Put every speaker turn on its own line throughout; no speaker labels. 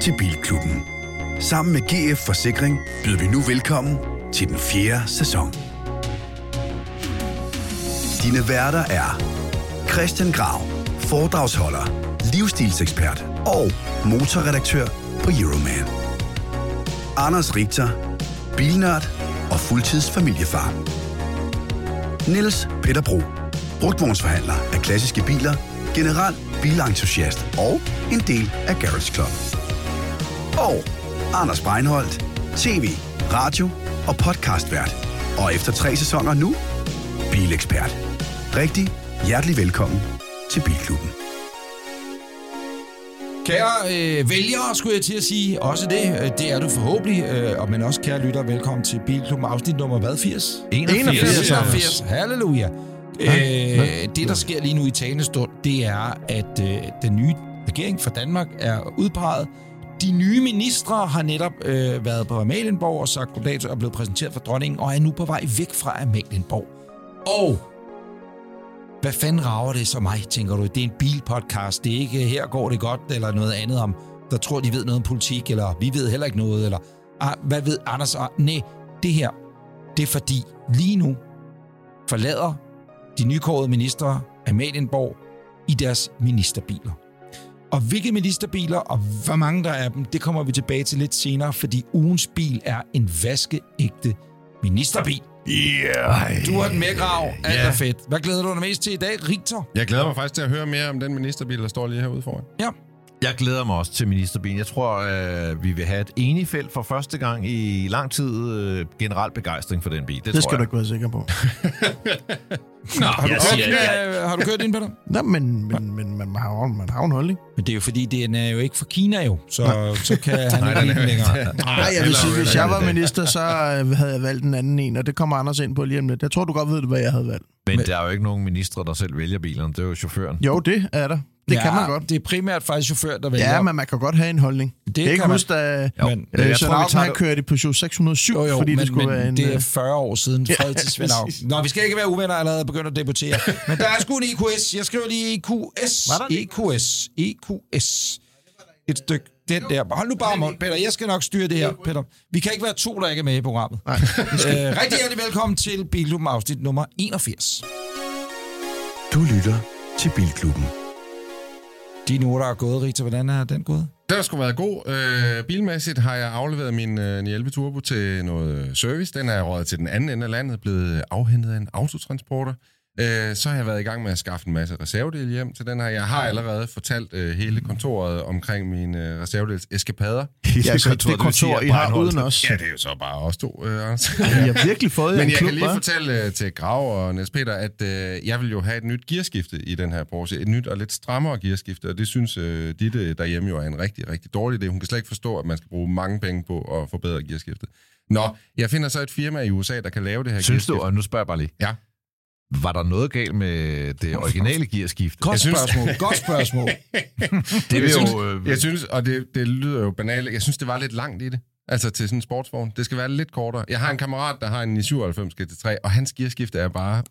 til Bilklubben. Sammen med GF Forsikring byder vi nu velkommen til den fjerde sæson. Dine værter er Christian Grav, foredragsholder, livsstilsekspert og motorredaktør på Euroman. Anders Richter, bilnørd og fuldtidsfamiliefar. Niels Peter Bro, brugtvognsforhandler af klassiske biler, general bilentusiast og en del af Garage Club. Og Anders Breinholt, tv, radio og podcastvært. Og efter tre sæsoner nu, bilekspert. Rigtig hjertelig velkommen til Bilklubben.
Kære øh, vælgere, skulle jeg til at sige, også det, øh, det er du forhåbentlig, øh, og men også kære lytter, velkommen til Bilklubben, afsnit nummer hvad, 80?
81.
81, halleluja. Øh, det, der sker lige nu i talende stund, det er, at øh, den nye regering for Danmark er udpeget. De nye ministre har netop øh, været på Amalienborg og sagt goddag til og blevet præsenteret for dronningen, og er nu på vej væk fra Amalienborg. Og hvad fanden rager det så mig, tænker du? Det er en bilpodcast. Det er ikke, øh, her går det godt, eller noget andet om, der tror, de ved noget om politik, eller vi ved heller ikke noget, eller ah, hvad ved Anders? Ah, nej, det her, det er fordi lige nu forlader de nykårede ministre Amalienborg i deres ministerbiler. Og hvilke ministerbiler, og hvor mange der er dem, det kommer vi tilbage til lidt senere, fordi ugens bil er en vaskeægte ministerbil.
Yeah.
Du har den med, Grav. Alt
Ja.
er fedt. Hvad glæder du dig mest til i dag, Richter?
Jeg glæder mig faktisk til at høre mere om den ministerbil, der står lige herude foran.
Ja.
Jeg glæder mig også til ministerbilen. Jeg tror, øh, vi vil have et enigt felt for første gang i lang tid. Øh, generel begejstring for den bil. Det,
Det skal du
jeg.
ikke være sikker på.
Nå, har, du
Jeg
kørt,
siger-
øh, har du kørt ind, Peter?
Nå, men, men, men man, har, jo- man har jo en holdning.
Men det er jo fordi, den er jo ikke fra Kina jo, så, så kan han
Nej,
ikke
den
lide
er
den længere.
Nej, jeg vil sige, hvis jeg var minister, så øh, havde jeg valgt en anden en, og det kommer Anders ind på lige om lidt. Jeg tror, du godt ved, hvad jeg havde valgt.
Men der er jo ikke nogen ministre, der selv vælger bilerne. Det er jo chaufføren.
Jo, det er der. Det
ja,
kan man godt.
Det er primært faktisk chauffør, der vælger.
Ja, men man kan godt have en holdning. Det jeg kan
kan man.
huske, da
Jo,
øh,
men,
jeg
Svend Auken,
tager
han
det-
kørte i Peugeot 607,
jo, jo,
fordi
men,
det skulle
men
være en...
det er
øh,
40 år siden fred til Svend Auken. Nå, vi skal ikke være uvenner allerede begyndt at debattere. Men der er sgu en EQS. Jeg skriver lige EQS.
Var der en
EQS. EQS. Et stykke. Den der. Hold nu bare mund, Peter. Jeg skal nok styre det her, Peter. Vi kan ikke være to, der ikke er med i programmet.
Nej,
Øh, rigtig hjertelig velkommen til Bilklubben afsnit nummer 81.
Du lytter til Bilklubben.
De nu, der er gået, Rita, hvordan er den gået?
Den har sgu været god. Øh, bilmæssigt har jeg afleveret min øh, 911 Turbo til noget service. Den er rådet til den anden ende af landet, blevet afhentet af en autotransporter. Øh, så har jeg været i gang med at skaffe en masse reservedele hjem til den her. Jeg har allerede fortalt øh, hele kontoret omkring mine øh, reservedels eskapader.
ja, så det kontor, I har uden os.
Ja, det er jo så bare os to, øh, Anders.
I har virkelig fået
Men
en
jeg
klub,
kan lige
hva'?
fortælle uh, til Grav og Niels Peter, at uh, jeg vil jo have et nyt gearskifte i den her Porsche. Et nyt og lidt strammere gearskifte, og det synes uh, Ditte derhjemme jo er en rigtig, rigtig dårlig idé. Hun kan slet ikke forstå, at man skal bruge mange penge på at forbedre gearskiftet. Nå, jeg finder så et firma i USA, der kan lave det her
Synes du,
gearskifte.
og nu spørger jeg bare lige.
Ja.
Var der noget galt med det originale gearskifte?
Godt
Jeg synes-
spørgsmål. Godt spørgsmål.
Det vil
jeg, synes,
jo... Øh,
jeg synes, og det, det lyder jo banalt, jeg synes, det var lidt langt i det. Altså til sådan en sportsvogn. Det skal være lidt kortere. Jeg har en kammerat, der har en 997 GT3, og hans gearskifte er bare...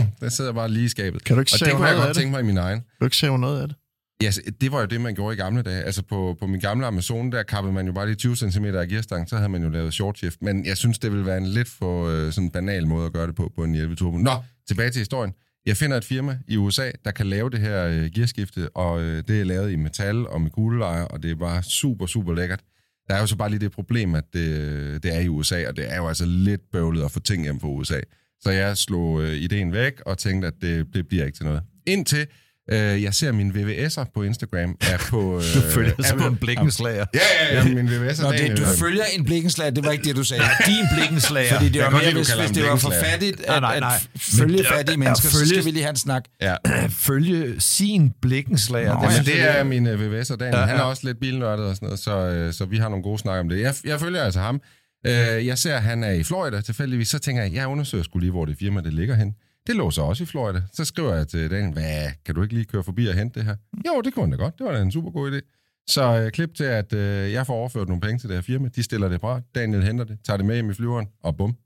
Mm, den sidder bare lige i skabet.
Kan du ikke
Og det kunne jeg
noget af
godt
det?
tænke mig i min egen.
Kan du ikke save noget af det?
Ja, det var jo det, man gjorde i gamle dage. Altså på, på min gamle Amazon, der kappede man jo bare lige 20 cm af gearstangen, så havde man jo lavet short shift. Men jeg synes, det ville være en lidt for øh, sådan banal måde at gøre det på, på en 11 Turbo. Nå, tilbage til historien. Jeg finder et firma i USA, der kan lave det her øh, gearskifte, og øh, det er lavet i metal og med kuglelejer, og det er bare super, super lækkert. Der er jo så bare lige det problem, at det, øh, det er i USA, og det er jo altså lidt bøvlet at få ting hjem fra USA. Så jeg slog øh, ideen væk og tænkte, at det, det bliver ikke til noget. Indtil øh, jeg ser mine VVS'er på Instagram er på... Øh,
du følger
er
på en blikkenslager.
Ja, ja, ja, min VVS'er.
Nå,
dagen
det, du følger en blikkenslager, det var ikke det, du sagde.
Din blikkenslager.
Fordi det
Jeg
var mere,
lide,
hvis, hvis det var for fattigt
Nej,
at,
nej, nej.
at følge
Men-
fattige
ja,
mennesker, så
følge-
skal vi lige have en snak.
Ja.
Følge sin blikkenslager.
Nå,
synes
det er min VVS'er, Dan.
Ja,
Han er
ja.
også lidt bilnørdet og sådan noget, så, øh, så vi har nogle gode snakker om det. Jeg, jeg følger altså ham. Øh, jeg ser, at han er i Florida tilfældigvis. Så tænker jeg, jeg undersøger skulle lige, hvor det firma det ligger hen. Det lå så også i Florida. Så skriver jeg til Daniel, hvad, kan du ikke lige køre forbi og hente det her? Jo, det kunne han da godt. Det var da en super god idé. Så øh, klip til, at øh, jeg får overført nogle penge til det her firma. De stiller det fra. Daniel henter det, tager det med hjem i flyveren, og bum.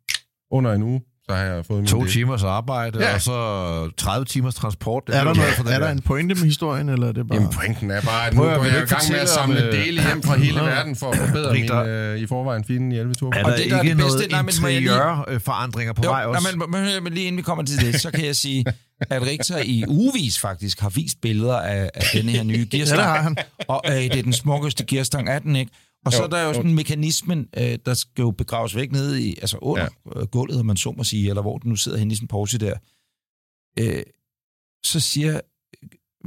Under en uge, så har jeg fået min
To
del.
timers arbejde,
Ja.
og så 30 timers transport. Det
Er der, noget,
for det
er der en pointe med historien, eller er det bare...
Jamen, pointen er bare, at nu
Prøv at-
går jeg i gang med at
fortælle om,
samle
øh,
dele hjem fra hele verden for at forbedre min øh, i forvejen fine 11 tur.
Er
Og
der
det, der er
ikke
det bedste-
noget interiørforandringer på
Jo,
vej også?
nej, men, men, men lige inden vi kommer til det, så kan jeg sige, at Richter i ugevis faktisk har vist billeder af, af denne her nye
Ja,
gearstang.
det har han.
Og øh, det er den smukkeste gearstang af den, ikke? Og så
Jo,
er der jo
jo.
sådan en mekanismen, øh, der skal jo begraves væk nede i, altså under ja. gulvet, om man så må sige, eller hvor den nu sidder henne i sin Porsche der. Øh, så siger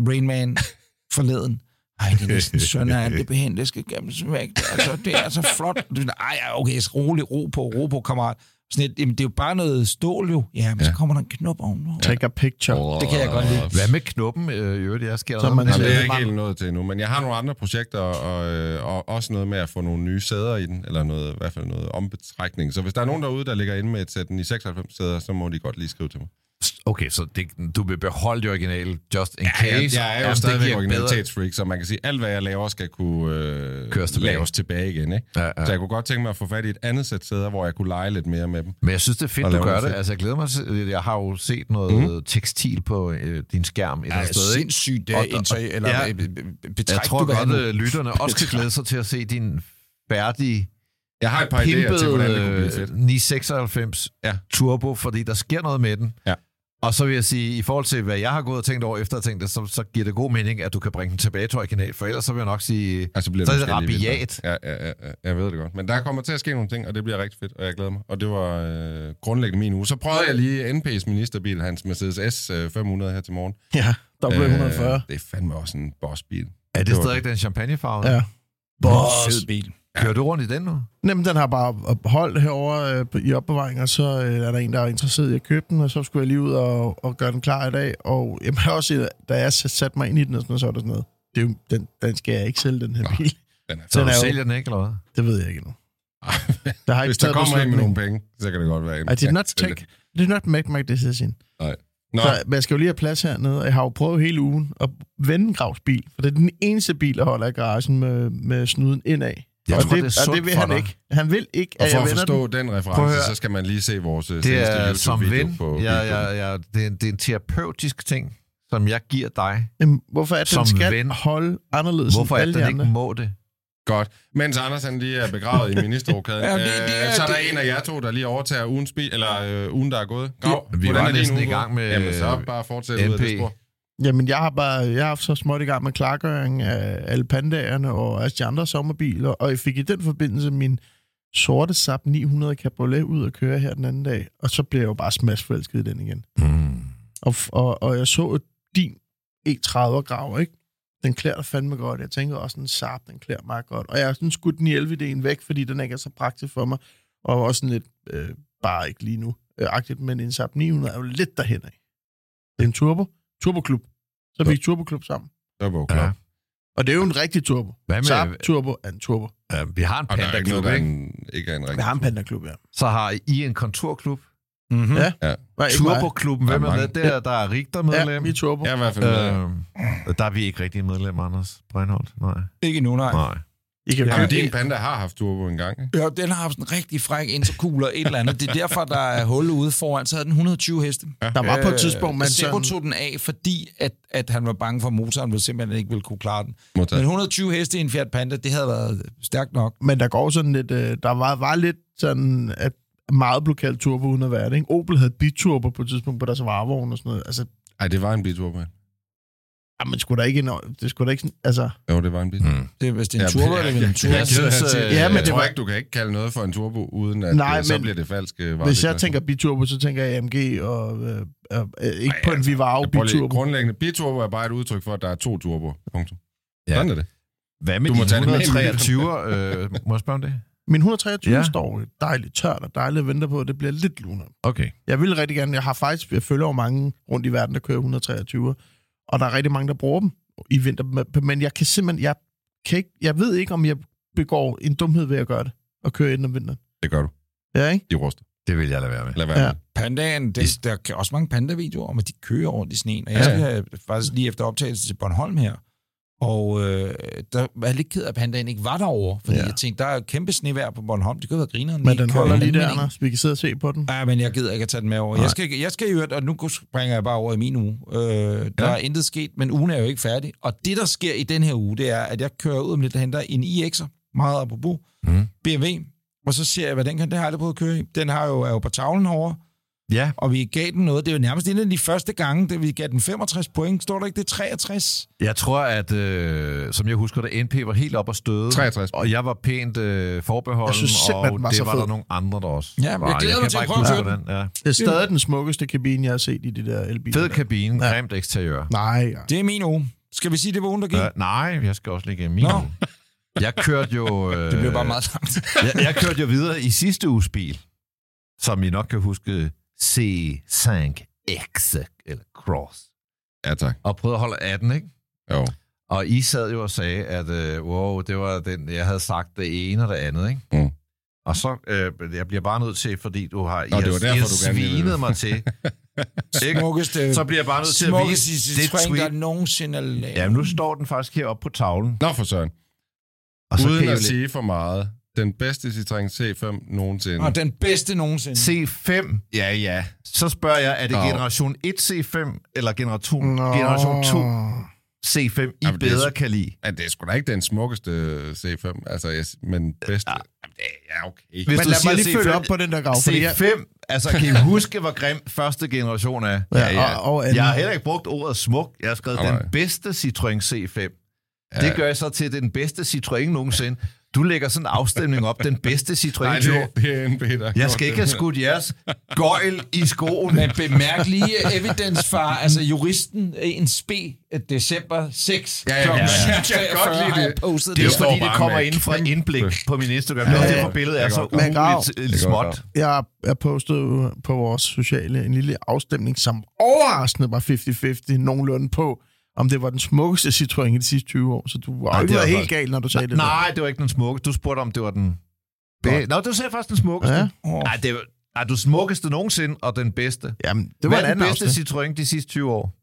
Rain Man forleden, ej, det er næsten søn af det behændt, det skal gemmes væk. Altså, det er så flot. Ej, okay, rolig, ro på, ro på, kammerat. Sådan et, jamen, det er jo bare noget stål jo. Ja, men ja. så kommer der en knop ovenover.
Take a picture.
Det kan jeg godt lide.
Hvad med knuppen øh, i øvrigt? Jeg sker
Så man
noget
Jamen, det er
det
jeg
er
ikke helt nået til endnu, men jeg har nogle andre projekter, og, øh, og også noget med at få nogle nye sæder i den, eller noget, i hvert fald noget ombetrækning. Så hvis der er nogen derude, der ligger inde med et sæt i 96 sæder, så må de godt lige skrive til mig.
Okay, så det, du vil beholde det originale just in
Ja,
case.
jeg, jeg er jo
Jamen,
stadigvæk originalitetsfreak, så man kan sige, alt hvad jeg laver skal kunne øh,
Køres tilbage.
laves tilbage igen. Ikke?
Ja, ja.
Så jeg kunne godt tænke mig at få fat i et andet sæt sæder, hvor jeg kunne lege lidt mere med dem.
Men jeg synes, det er fedt, du gør det.
fedt.
Altså, jeg glæder mig til, jeg har jo set noget mm. tekstil på øh, din skærm et eller
Ja,
andet sted, ikke?
sindssygt det er indtøj, eller
ja.
betræk,
Jeg tror
du
godt, at lytterne også kan glæde sig til at se din færdige,
Jeg har et par idéer til, hvordan det kunne blive fedt.
øh, 996
Ja.
Turbo, fordi der sker noget med den.
Ja.
Og så vil jeg sige, i forhold til, hvad jeg har gået og tænkt over efter at tænkt det, så, så giver det god mening, at du kan bringe den tilbage til original, for ellers så vil jeg nok sige,
Altså, bliver
så er det
måske lige
rabiat.
Ja, ja, ja, ja, jeg ved det godt. Men der kommer til at ske nogle ting, og det bliver rigtig fedt, og jeg glæder mig. Og det var øh, grundlæggende min uge. Så prøvede jeg lige NP's ministerbil, hans Mercedes S øh, 500 her til morgen.
Ja, W140.
Øh, det er fandme også en bossbil.
er det
Det var
stadig den champagnefarve?
Ja.
Fed bil.
Kører du rundt i den nu?
Jamen, den har bare holdt herovre øh, i opbevaring, og så øh, er der en, der er interesseret i at købe den, og så skulle jeg lige ud og, og gøre den klar i dag. Og jamen, jeg har også, da jeg satte mig ind i den, og sådan noget, så var det sådan noget. Det er jo, den, den skal jeg ikke sælge, den her
Nå.
bil.
Den er
Så
Den er jo-
sælger den ikke, eller hvad?
Det ved jeg ikke endnu. Der har ikke
Hvis der kommer en med nogle penge, så kan det godt være.
I did not take, did not make my decision.
den. Nå,
Så, men jeg skal jo lige have plads hernede, og jeg har jo prøvet hele ugen at vende en gravsbil, for det er den eneste bil, der holder i garagen med, med snuden indad.
Jeg
og
tror,
det,
det er
og
sundt
det vil
for
han
dig.
ikke. Han vil ikke,
og
at
for
jeg
at
vender
forstå
den.
den reference,
høre.
så skal man lige se vores øh,
Det
seneste
er som
YouTube-video
ven.
på
Ja, ja, ja, det, er en, det er en terapeutisk ting, som jeg giver dig.
Jamen, hvorfor er det,
Som
den skal
ven.
holde anderledes
Hvorfor
end
er
alle
det, den ikke må det?
Godt. Mens Anders han lige er begravet i ministerrokaden,
Ja,
ja,
det- det er-
så er der
det-
en af jer to, der lige overtager ugens bil, eller øh, ugen, der er gået. Grav,
Vi
hvordan
var
er
næsten i gang med,
Jamen, så bare fortsæt ud af det spor.
Jamen, jeg har bare jeg har haft så småt i gang med klargøring af alle pandaerne og alle de andre sommerbiler, og jeg fik i den forbindelse min sorte Saab 900 Cabriolet ud at køre her den anden dag, og så blev jeg jo bare smadsforelsket i den igen.
Mm.
Og, og, og jeg så din E30 grav, ikke? Den klæder dig fandme godt. Jeg tænker også, en Saab, den klæder mig godt. Og jeg har sådan skudt den i 11 væk, fordi den ikke er så praktisk for mig. Og også sådan lidt, øh, bare ikke lige nu, øh, agtigt, men en Saab 900 er jo lidt derhen af. Det er en turbo. Turboklub. Så er vi i turboklub sammen.
Så var
Ja.
ja.
Og det er jo en rigtig turbo.
Hvad med-
Saab turbo er en turbo.
Ja, vi har en
der
panda-klub,
der
ikke?
en, ikke en rigtig.
Vi har en pandaklub, ja.
Så har I en kontorklub.
Mm-hmm.
Ja.
Ja.
Turboklubben,
Der
hvem er med der? Der er Rigter medlem.
Ja, vi er turbo.
Er i hvert fald.
Øh, der er vi ikke rigtig medlem, Anders Breinholt. Nej.
Ikke nu, nej.
Nej.
I kan
Ja, det-
din panda har haft turbo en gang, ikke?
Ja, den har haft en rigtig fræk intercooler, et eller andet. Det er derfor, der er hul ude foran. Så havde den 120 heste.
Der var på et tidspunkt, man
Sebo
sådan...
tog den af, fordi at, at han var bange for, at motoren ville simpelthen ikke ville kunne klare den.
Modtaget.
Men 120 heste i en Fiat Panda, det havde været stærkt nok.
Men der går sådan lidt... Øh, der var, var lidt sådan, at meget blev kaldt turbo uden at være det. Ikke? Opel havde biturbo på et tidspunkt på deres varevogn og sådan noget. Altså,
Ej, det var en biturbo. mand.
Jamen, skulle der ikke... En, det skulle der ikke altså,
Jo, det var en bil.
Mm.
Det, hvis det er en turbo,
ja,
eller en turbo.
jeg
synes,
synes,
øh,
øh,
ja, men
jeg
det
tror
var-
ikke, du kan ikke kalde noget for en turbo, uden at
Nej,
Nej, så
men
bliver det falsk. øh,
hvis jeg tænker biturbo, så tænker jeg AMG og... Øh, øh, øh, ikke
Ej,
på en
altså,
Vivaro
Jeg
biturbo.
Grundlæggende, biturbo er bare et udtryk for, at der er to turboer. Punktum.
Ja.
Sådan er det.
Hvad med
Du må
de
tage det med i
123? øh, må jeg spørge om det?
Min 123
Ja.
står dejligt tørt og dejligt at vente på, at det bliver lidt luner.
Okay.
Jeg vil rigtig gerne, jeg har faktisk, jeg følger jo mange rundt i verden, der kører 123, og der er rigtig mange, der bruger dem i vinter, men jeg kan simpelthen, jeg, kan ikke, jeg ved ikke, om jeg begår en dumhed ved at gøre det, og køre ind om vinteren.
Det gør du.
Ja, ikke?
De ruster.
Det vil jeg lade være med.
Lad være
Ja.
med.
Pandaen, det, der er også mange panda-videoer om, at de kører rundt i sneen. Og jeg
Ja.
skal have, faktisk lige efter optagelse til Bornholm her, Og øh, der var jeg lidt ked af, at pandaen ikke var derovre, fordi
Ja.
jeg tænkte, der er jo kæmpe snevejr på Bornholm. Det kunne være grineren.
Men den holder lige der. Anders. Vi kan sidde og se på den.
Ja, men jeg gider ikke at tage den med over. Jeg skal, jeg skal øvrigt, og nu springer jeg bare over i min uge. Øh, der
Ja.
er intet sket, men ugen er jo ikke færdig. Og det, der sker i den her uge, det er, at jeg kører ud om lidt og henter en iX'er, meget apropos,
Mm.
BMW, og så ser jeg, hvad den kan. Det har jeg aldrig prøvet at køre i. Den har jo, er jo på tavlen herovre,
Ja,
og vi gav den noget. Det er jo nærmest en af de første gange, da vi gav den 65 point. Står der ikke, det er 63?
jeg tror, at øh, som jeg husker det, NP var helt op at støde.
63.
Og jeg var pænt øh, forbeholden,
Jeg synes
og
den var
det
så
var
fed.
der nogle andre, der også
Ja, men jeg
var.
glæder mig til
bare
at prøve
hvordan. Ja.
Det er stadig den smukkeste kabine, jeg har set i de der elbiler.
Fed kabine,
Ja.
grimt eksteriør.
Nej, ja.
Det er min uge. Skal vi sige, det var ugen, der gik?
Øh, nej, jeg skal også ligge min
Nå.
uge. Jeg kørte jo... Øh,
Det bliver bare meget langt.
jeg, jeg kørte jo videre i sidste uges bil, som I nok kan huske, C5X eller Cross.
Ja, tak.
Og prøvede at holde 18, ikke?
Jo.
Og I sad jo og sagde, at øh, wow, det var den, jeg havde sagt det ene og det andet, ikke?
Mm.
Og så, øh, jeg bliver bare nødt til, fordi du har, I
Nå, det
har,
var derfor,
I har svinet mig til. ikke?
Smukkeste,
Så bliver jeg bare nødt til at vise det
Citroën, der
tweet.
nogensinde er lavet.
Jamen, nu står den faktisk heroppe på tavlen.
Nå for søren.
Og så
Uden
kan jeg
at sige for meget. Den bedste Citroën C5 nogensinde.
Og den bedste nogensinde.
C5, ja ja. Så spørger jeg, er det
Nå.
generation 1 C5 eller generation,
Nå.
generation 2 C5, I
Jamen, er
bedre
så-
kan lide?
Ja, det er sgu da ikke den smukkeste C5, altså, jeg, men bedste. Ja. Jamen, det er ja, okay.
Hvis
Men
du
lad
siger
mig lige følge
C5
op på den der grav, fordi jeg,
C5, altså kan I huske, hvor grim første generation er?
Ja, og- og anden.
jeg har heller ikke brugt ordet smuk. Jeg har skrevet
Nej,
den bedste Citroën C5.
Ja.
Det gør jeg så til den bedste Citroën nogensinde. Du lægger sådan en afstemning op. Den bedste Citroën.
Nej, det, det er en Peter.
Jeg skal ikke have skudt jeres gøjl i skoen.
Men bemærk lige evidence far, altså juristen, en sp, december 6.
Ja, ja, ja, ja. Jeg kan godt lide
har
det.
postet
Det er
det.
jo fordi, det kommer ind fra indblik på min Instagram. Det er også derfor, billedet er så
Det godt
småt.
jeg, jeg postede på vores sociale en lille afstemning, som overraskende var 50-50 nogenlunde på, om det var den smukkeste Citroën i de sidste 20 år. Så du var
Nej, det var
helt
faktisk-
galt, når du sagde det
Nej, det var ikke den smukke. Du spurgte, om det var den... Be- Nå, du sagde faktisk den smukkeste.
Ja.
Nej, det var... Nej, du smukkeste nogensinde, og den bedste.
der. Jamen, det var
Hvad
en
er den
anden
bedste
afstemning.
Citroën de sidste 20 år?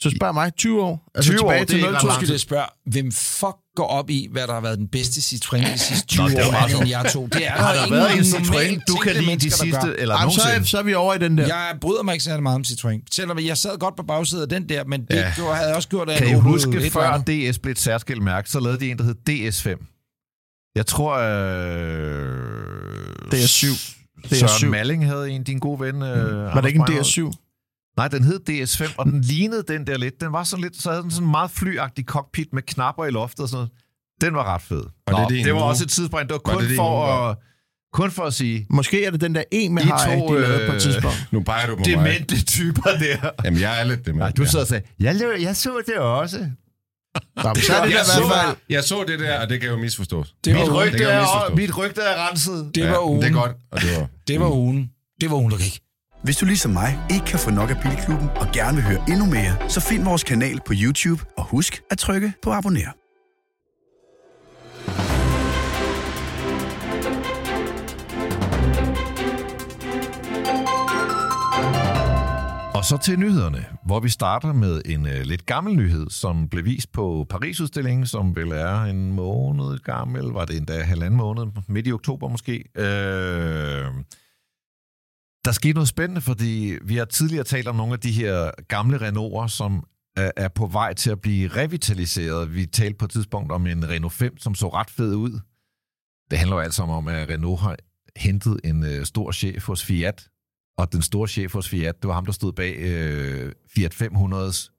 Så spørg mig, 20 år? Altså
20 år,
tilbage
det
til
er ikke
02.
ret
Så
lang
skal jeg spørge, hvem fuck går op i, hvad der har været den bedste Citroën de sidste 20
Nå, det
år, andet end jeg to? Det er
Har der
ingen
været en Citroën, du kan lide de
der
sidste, eller
Jamen, så, er,
nogensinde?
så er vi over i den der.
Jeg bryder mig ikke særlig meget om Citroën. Selvom jeg sad godt på bagsiden af den der, men det
Ja.
gjorde, havde jeg også gjort af
Kan I huske, før. DS blev et særskilt mærke, så lavede de en, der hed DS5. Jeg tror, øh...
DS7.
Søren
DS7.
Malling havde en, din gode ven. Øh,
Var det ikke en
Anders Breinholt.
DS7?
Nej, den hed DS5, og den lignede den der lidt. Den var sådan lidt, så havde den sådan en meget flyagtig cockpit med knapper i loftet og sådan noget. Den var ret fed.
Og det er
Nå,
din
det var
uge?
også et tidsspring. Det var
Var
kun
det din
for
uge,
at... Kun for at sige,
Måske er det den der en med
I
hej,
to,
de lavede på
øh,
et tidspunkt.
Nu peger du på mig.
demente typer der.
Jamen, jeg er lidt dement.
Nej, du sad og sagde, jeg, løb, jeg så det også.
Nå, men så det
jeg,
der i hvert
så,
fald...
jeg så det der, og det kan jo misforstås.
Det var,
Mit rygte,
det
er,
misforstås.
mit rygte er renset.
det var
ja,
ugen.
Det er godt, og det var...
Det var ugen. Det var ugen, der gik.
Hvis du ligesom mig ikke kan få nok af Bilklubben og gerne vil høre endnu mere, så find vores kanal på YouTube og husk at trykke på abonner.
Og så til nyhederne, hvor vi starter med en øh, lidt gammel nyhed, som blev vist på Paris-udstillingen, som vel er en måned gammel. Var det endda halvanden måned, midt i oktober måske. Øh, der skete noget spændende, fordi vi har tidligere talt om nogle af de her gamle Renault'er, som øh, er, på vej til at blive revitaliseret. Vi talte på et tidspunkt om en Renault 5, som så ret fed ud. Det handler jo altså om, at Renault har hentet en øh, stor chef hos Fiat, og den store chef hos Fiat, det var ham, der stod bag øh, Fiat 500's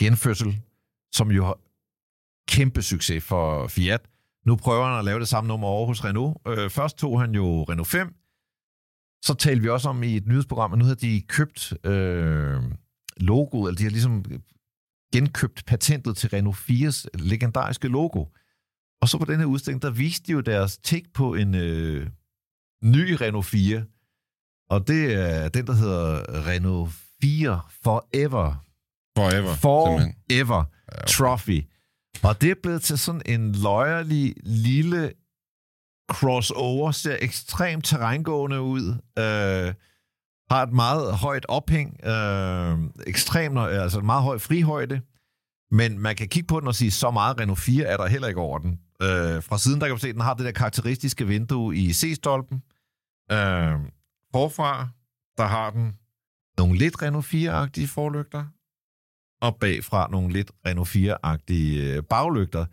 genfødsel, som jo har kæmpe succes for Fiat. Nu prøver han at lave det samme nummer over hos Renault. Øh, først tog han jo Renault 5, så talte vi også om i et nyhedsprogram, at nu havde de købt øh, logoet, eller de har ligesom genkøbt patentet til Renault 4's legendariske logo. Og så på den her udstilling, der viste de jo deres take på en øh, ny Renault 4, og det er den, der hedder Renault 4 Forever.
Forever.
Forever Trophy. Og det er blevet til sådan en løjerlig lille crossover, ser ekstremt terrængående ud, øh, har et meget højt ophæng, øh, ekstremt, altså en meget høj frihøjde, Men man kan kigge på den og sige, så meget Renault 4 er der heller ikke over den. Øh, fra siden, der kan man se, at den har det der karakteristiske vindue i C-stolpen. Øh, forfra, der har den nogle lidt Renault 4-agtige forlygter, og bagfra nogle lidt Renault 4-agtige øh, baglygter.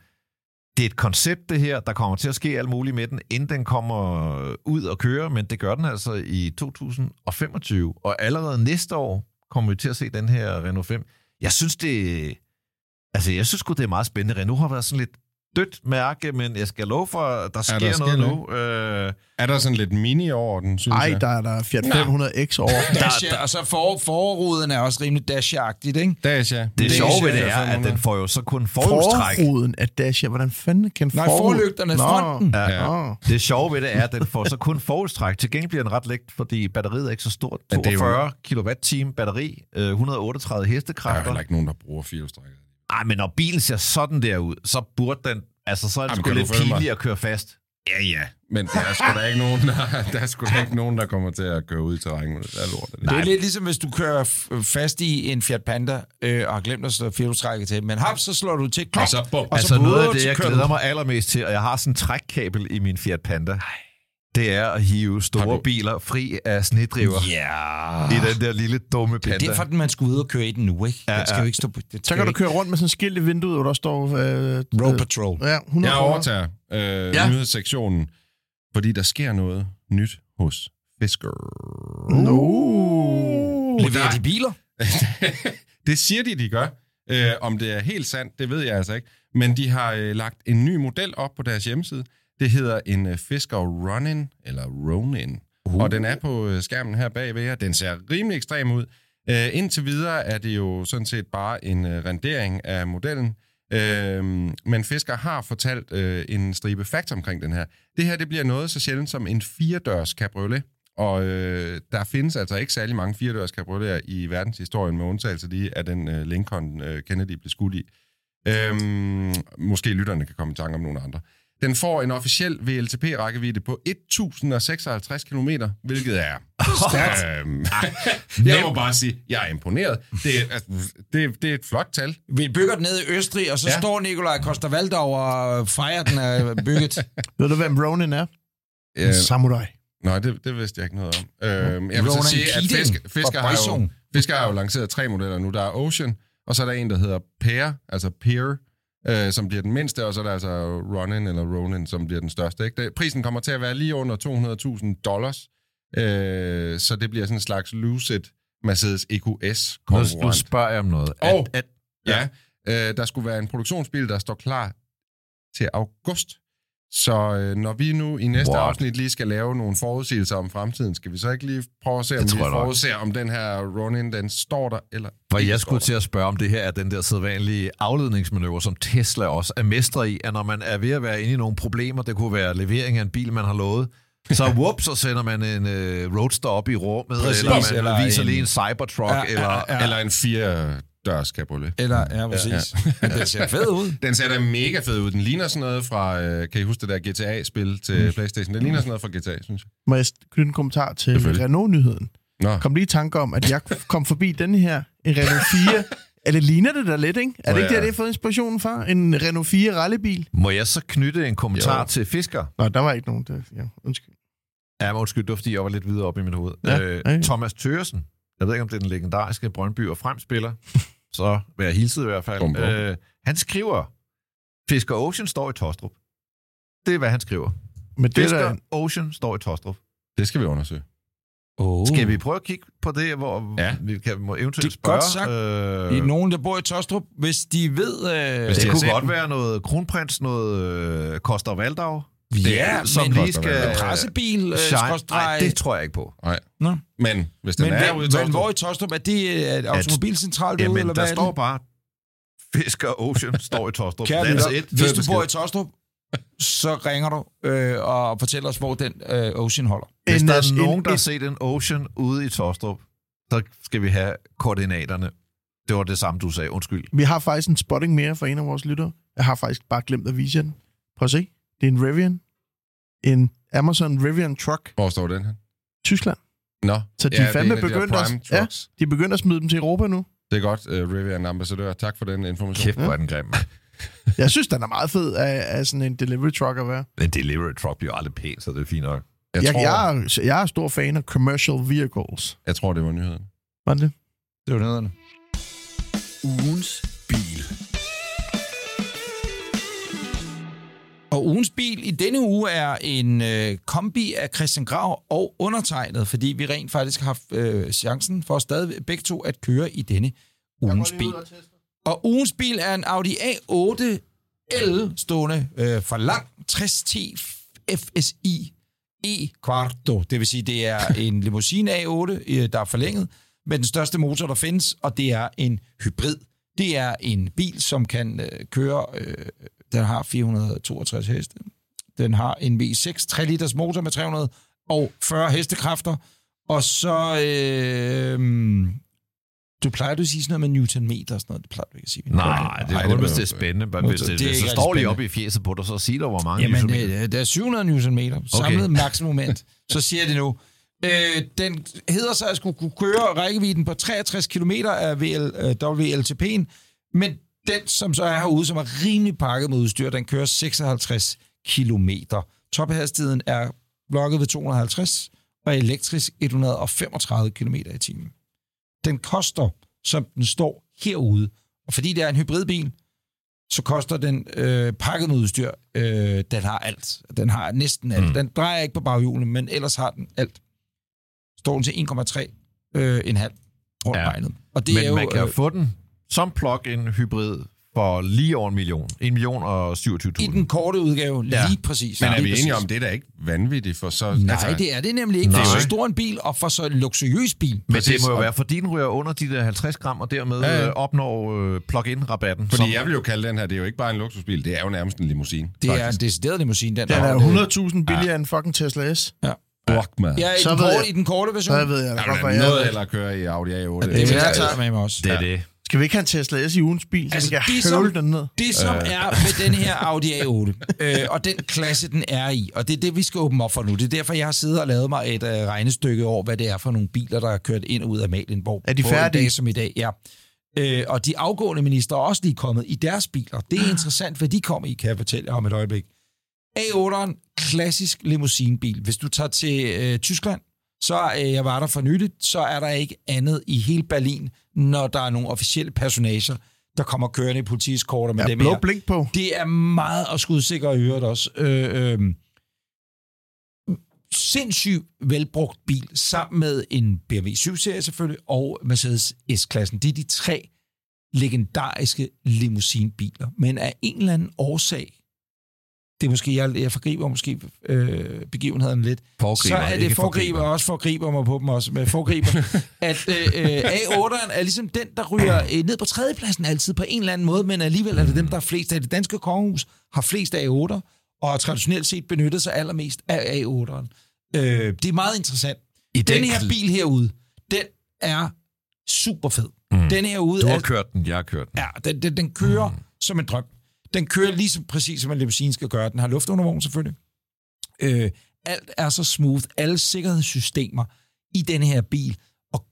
Det er et koncept, det her. Der kommer til at ske alt muligt med den, inden den kommer ud og kører, men det gør den altså i 2025. Og allerede næste år kommer vi til at se den her Renault 5. Jeg synes, det, altså, jeg synes godt det er meget spændende. Renault har været sådan lidt dødt mærke, men jeg skal love for, at der sker,
der
der
sker
noget nu. Øh,
Er der sådan lidt mini over den, synes
Ej,
jeg?
der er der Fiat 500X over.
Dacia, og så for, forruden er også rimelig Dacia-agtigt, ikke?
Dacia.
det
Det
sjove ved det er, at
500.
den får jo så kun forhjulstræk.
Forruden af Dacia. Hvordan fanden kan
Nej, forlygterne,
Nå.
fronten.
Ja.
Ja.
Det sjove ved det er, at den får så kun forhjulstræk. Til gengæld bliver den ret let, fordi batteriet er ikke så stort.
Men det er jo-
42 kWh batteri, øh, 138
Der er
hestekræfter.
heller ikke nogen, der bruger firehjulstrækker.
Ej, men når bilen ser sådan der ud, så burde den... Altså, så er det
Jamen,
sgu lidt pinligt at køre fast.
Ja, ja. Men der er sgu da ikke nogen, der, der, er sgu da ikke nogen, der kommer til at køre ud i terræn med det der lort.
Det er lidt ligesom, hvis du kører fast i en Fiat Panda øh, og har glemt at slå firehjulstrækket til. Men hap, så slår du til klok.
Og så bum.
Og
Altså,
så
noget af det, jeg glæder
du.
mig allermest til, og jeg har sådan en trækkabel i min Fiat Panda, det er at hive store
du-
biler fri af snedriver
Ja.
i den der lille dumme
Det er
Panda.
derfor, at man skal ud og køre i den nu, ikke?
Ja,
Den skal
ja.
jo ikke stå på... Det
Så kan du køre rundt med sådan en skilt i vinduet, hvor der står... Øh,
Road
øh,
Patrol.
Ja, 100
Jeg overtager øh,
Ja.
ja. nyhedssektionen, fordi der sker noget nyt hos Fisker.
No.
Leverer de biler?
det siger de, de gør. Øh, om det er helt sandt, det ved jeg altså ikke. Men de har øh, lagt en ny model op på deres hjemmeside. Det hedder en øh, Fisker Ronin, eller Ronin. Uh. Og den er på øh, skærmen her bagved jer. Den ser rimelig ekstrem ud. Øh, indtil videre er det jo sådan set bare en øh, rendering af modellen. Øh, men Fisker har fortalt øh, en stribe facts omkring den her. Det her det bliver noget så sjældent som en firedørs cabriolet. Og øh, der findes altså ikke særlig mange firedørs cabrioleter i verdenshistorien, med undtagelse lige af den øh, Lincoln øh, Kennedy blev skudt i. Øhm, måske lytterne kan komme i tanke om nogle andre. Den får en officiel VLTP-rækkevidde på 1056 km, hvilket er stærkt. Øhm, jeg må bare sige, jeg er imponeret. Det, er- altså, det, det er et flot tal.
Vi bygger den ned i Østrig, og så ja. Står Nikolaj Koster Valdau og fejrer, den er bygget.
Ved du, hvem Ronin er?
Øh,
En samurai.
nej, det, det vidste jeg ikke noget om. Øhm, jeg vil
Ronan
så sige, at
Keating
Fisker, har jo. Fisker har jo lanceret tre modeller nu. Der er Ocean, og så er der en, der hedder Pear, altså Pear, øh, som bliver den mindste, og så er der altså Ronin eller Ronin, som bliver den største. Ikke? Det, prisen kommer til at være lige under 200.000 dollars, øh, så det bliver sådan en slags Lucid Mercedes EQS
Nu,
konkurrent.
nu spørger jeg om noget.
Og-
at,
Ja, øh, der skulle være en produktionsbil, der står klar til august. Så øh, når vi nu i næste
What?
Afsnit lige skal lave nogle forudsigelser om fremtiden, skal vi så ikke lige prøve at se, om vi
nok.
forudser, om den her Ronin, den står der, eller
For jeg skulle til at spørge, om det her er den der sædvanlige afledningsmanøvre, som Tesla også er mestre i, at når man er ved at være inde i nogle problemer, det kunne være levering af en bil, man har lovet, så whoop, så sender man en øh, roadster op i rummet,
Præcis,
eller man
eller
viser
en-
lige en Cybertruck,
Ja, ja,
eller...
ja.
Eller en fire dørs cabriolet.
Eller, ja, præcis. Ja. Den ser fed ud.
Den ser da mega fed ud. Den ligner sådan noget fra, øh, kan I huske det der GTA-spil til Playstation? Den ligner sådan noget fra GTA, synes jeg.
Må jeg knytte en kommentar til. Renault-nyheden?
Nå,
Kom lige i tanke om, at jeg kom forbi den her, en Renault 4. Eller ligner det da lidt, ikke? Er det ikke det,
ja.
det har fået inspirationen fra? En Renault 4 rallybil?
Må jeg så knytte en kommentar
Jo.
til Fisker?
Nå, der var ikke nogen, der... Ja, undskyld.
Ja, men undskyld, det var fordi, jeg var lidt videre op i mit hoved.
Ja,
øh,
ja.
Thomas Thøresen, jeg ved ikke, om det er den legendariske Brøndby og Fremspiller, så vil jeg hilse i hvert fald.
Bum, bum.
Øh, han skriver, Fisker Ocean står i Tostrup. Det er, hvad han skriver.
Men det er
Fisker
da...
Ocean står i Tostrup.
det skal vi undersøge.
Oh.
Skal vi prøve at kigge på det, hvor
Ja.
vi kan må eventuelt
Det er
spørge?
godt sagt.
Øh,
I nogen, der bor i Tostrup, hvis de ved... Øh,
Hvis
det
de har
kunne godt
den.
være noget kronprins, noget øh, Koster Valdau.
Ja,
som
men
lige skal...
pressebil, øh.
Nej, det tror jeg ikke på.
Nej.
Nå.
Men hvis den
Men,
er ude i
men hvor i Tostrup? Er det øh, et automobilcentral derude, eller
der
hvad er
står bare, Fisker Ocean står i Tostrup.
Kære lytter, hvis du bor i Tostrup, så ringer du øh, og fortæller os, hvor den øh, Ocean holder.
Hvis
En,
der
øh,
er nogen,
en-
der har set en Ocean ude i Tostrup, så skal vi have koordinaterne. Det var det samme, du sagde. Undskyld.
Vi har faktisk en spotting mere for en af vores lyttere. Jeg har faktisk bare glemt at vise den. Prøv at se. Det er en Rivian. En Amazon Rivian Truck.
hvor står den her?
Tyskland.
Nå,
Så de
ja,
er fandme
af de
begyndt at- ja. De er begyndt at smide dem til Europa nu.
Det er godt, uh, Rivian ambassadør. Tak for den information.
Kæft, hvor er den grim.
Jeg synes, den er meget fed af, af sådan en delivery truck at være.
En delivery truck bliver aldrig pænt, så det er fint nok.
Jeg,
Jeg,
tror,
jeg, er, jeg er stor fan af commercial vehicles.
jeg tror, det var nyheden.
Var det det?
Det var nederne.
Ugens
Og ugens bil i denne uge er en øh, kombi af Christian Grav og undertegnet, fordi vi rent faktisk har haft øh, chancen for stadig begge to at køre i denne ugens bil. Og ugens bil er en Audi A8 L stående øh, for lang 60T FSI E Quarto. Det vil sige, det er en limousine A8, øh, der er forlænget med den største motor, der findes, og det er en hybrid. Det er en bil, som kan øh, køre... Øh, den har 462 heste. Den har en V6 3 liters motor med 340 hestekræfter. Og så... Øh, du plejer du at sige sådan noget med newtonmeter og sådan noget. Det plejer du ikke at sige.
Nej, det er kun, hvis det er spændende. Men hvis
Det
det, det, så står lige op i fjeset på dig, så sig dig, hvor mange
Jamen,
newtonmeter.
øh, der er 700 newtonmeter. Samlet okay. maksimumment. Så siger det nu. Øh, den hedder så at skulle kunne køre rækkevidden på 63 km af VL, øh, WLTP'en, men den, som så er herude, som er rimelig pakket med udstyr, den kører 56 km. Tophastigheden er blokket ved 250 og elektrisk 135 km i timen. Den koster, som den står herude, og fordi det er en hybridbil, så koster den øh, pakket med udstyr. Øh, den har alt. Den har næsten alt. Mm. Den drejer ikke på baghjulene, men ellers har den alt. Står den til 1,3 øh, en halv rundt
Ja.
regnet. Og det
Men
er jo,
man kan jo
øh,
få den som plug-in hybrid for lige over en million. En million og 27.000.
i den korte udgave,
Ja.
lige præcis.
Men er
lige
vi enige om, det er da ikke vanvittigt for så...
Nej, altså, det er det nemlig ikke. Det er
Nej.
så stor en bil, og for så en luksuriøs bil.
Men
Præcis.
det må jo være, fordi den ryger under de der 50 gram, og dermed
Ja,
ja,
ja.
ja. opnår øh, plug-in-rabatten.
Fordi jeg vil jo kalde den her, det er jo ikke bare en luksusbil, det er jo nærmest en limousine.
Det er en
faktisk.
decideret limousine, den
Den
der.
er 100.000 billigere ja. end fucking Tesla S.
Fuck, man.
Ja, i,
Så
den
ved
korte,
jeg-
i den korte version.
Så ved jeg
er
hvad jeg
noget eller køre i Audi A8.
det
jeg
jeg
tage.
tage med mig også.
Det er det.
Skal vi ikke have en Tesla S i ugens bil, så
Altså,
vi kan
det, som-
den ned?
Det, som
Øh.
er med den her Audi A8, øh, og den klasse, den er i, og det er det, vi skal åbne op for nu. Det er derfor, jeg har siddet og lavet mig et øh, regnestykke over, hvad det er for nogle biler, der er kørt ind og ud af Malienborg.
Er de færdige?
Dag som i dag, ja. Øh, og de afgående minister er også lige kommet i deres biler. Det er interessant, hvad de kommer i, kan jeg fortælle jer om et øjeblik. A8'eren, klassisk limousinebil. Hvis du tager til øh, Tyskland, så øh, jeg var der for nyligt, så er der ikke andet i hele Berlin, når der er nogle officielle personager, der kommer kørende i politiskorter med
Ja,
dem
blå
her.
blink på.
Det er meget at skudsikre i øvrigt også. Øh, øh, sindssygt velbrugt bil, sammen med en BMW 7-serie selvfølgelig, og Mercedes S-klassen. Det er de tre legendariske limousinbiler. Men af en eller anden årsag, det er måske, jeg, jeg forgriber måske øh, begivenheden lidt,
Foregriber,
så er det forgriber,
forgriber.
også forgriber mig på dem også, men forgriber, at øh, øh, A8'eren er ligesom den, der ryger øh, ned på tredjepladsen altid på en eller anden måde, men alligevel er det dem, der er flest af det danske kongehus, har flest af A8'er, og har traditionelt set benyttet sig allermest af A8'eren. Øh, det er meget interessant.
I
Den her bil herude, den er super fed. Mm. Den herude
Du
er
har kørt den, jeg har kørt den.
Ja, den, den, den kører mm. som en drøm. Den kører lige så præcis, som en limousine skal gøre. Den har luftundervogn selvfølgelig. Øh, alt er så smooth. Alle sikkerhedssystemer i den her bil. Og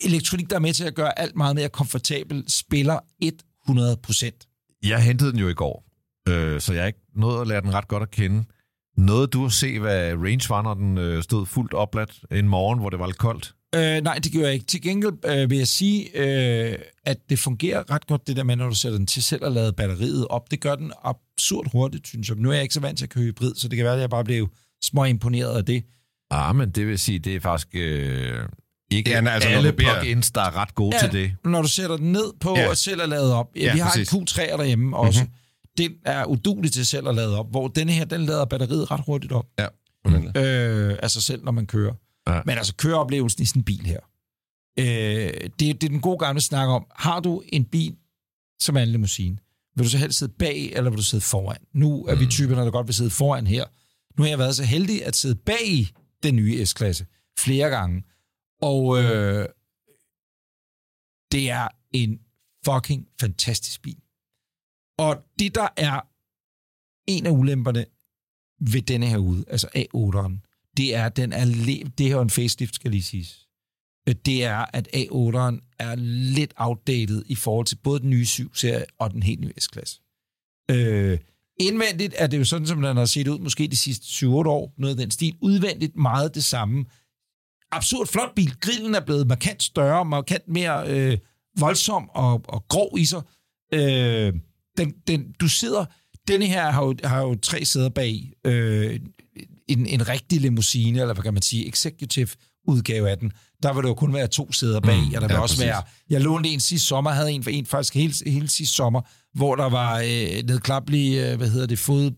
elektronik, der er med til at gøre alt meget mere komfortabel, spiller 100%.
Jeg hentede den jo i går, øh, så jeg er ikke nået at lære den ret godt at kende. Noget du at se, hvad range var, når den øh, stod fuldt opladt en morgen, hvor det var lidt koldt?
Øh, nej, det gør jeg ikke. Til gengæld øh, vil jeg sige, øh, at det fungerer ret godt, det der med, når du sætter den til selv at lade batteriet op. Det gør den absurd hurtigt, synes jeg. Nu er jeg ikke så vant til at køre hybrid, så det kan være, at jeg bare blev små imponeret af det.
Ah, men det vil sige, det er faktisk øh, ikke
Ja, nej, altså,
alle plug-ins, der er ret gode
Ja,
til det.
Når du sætter den ned på
Ja.
ja. og selv er lavet op. Ja,
Ja,
vi har
præcis.
en Q3 derhjemme også. Mm-hmm. Den er udulig til selv at lade op, hvor denne her, den lader batteriet ret hurtigt op.
Ja.
Øh, altså selv, når man kører.
Ja.
Men altså køreoplevelsen i sådan en bil her. Øh, det, det er den gode gamle snak om, har du en bil, som er en limousine, vil du så helst sidde bag, eller vil du sidde foran? Nu er vi typerne, der godt vil sidde foran her. Nu har jeg været så heldig at sidde bag i den nye S-klasse flere gange. Og øh, det er en fucking fantastisk bil. Og det, der er en af ulemperne ved denne her ude, altså A8'eren, det er, den er det her er en facelift, skal lige siges. Øh, det er, at A8'eren er lidt outdated i forhold til både den nye 7-serie og den helt nye S-klasse. Øh, indvendigt er det jo sådan, som den har set ud måske de sidste 7-8 år, noget af den stil. Udvendigt meget det samme. Absurd flot bil. Grillen er blevet markant større, markant mere øh, voldsom og, og grov i sig. Øh, den, den, du sidder... Denne her har jo, har jo tre sæder bag. Øh, en, en rigtig limousine, eller hvad kan man sige, executive udgave af den, der vil der jo kun være to sæder bag, mm, og der vil
ja,
også
præcis.
være... Jeg lånte en sidste sommer, havde en for en faktisk hele, hele sidste sommer, hvor der var øh, nedklaplig, øh, hvad hedder det, fod,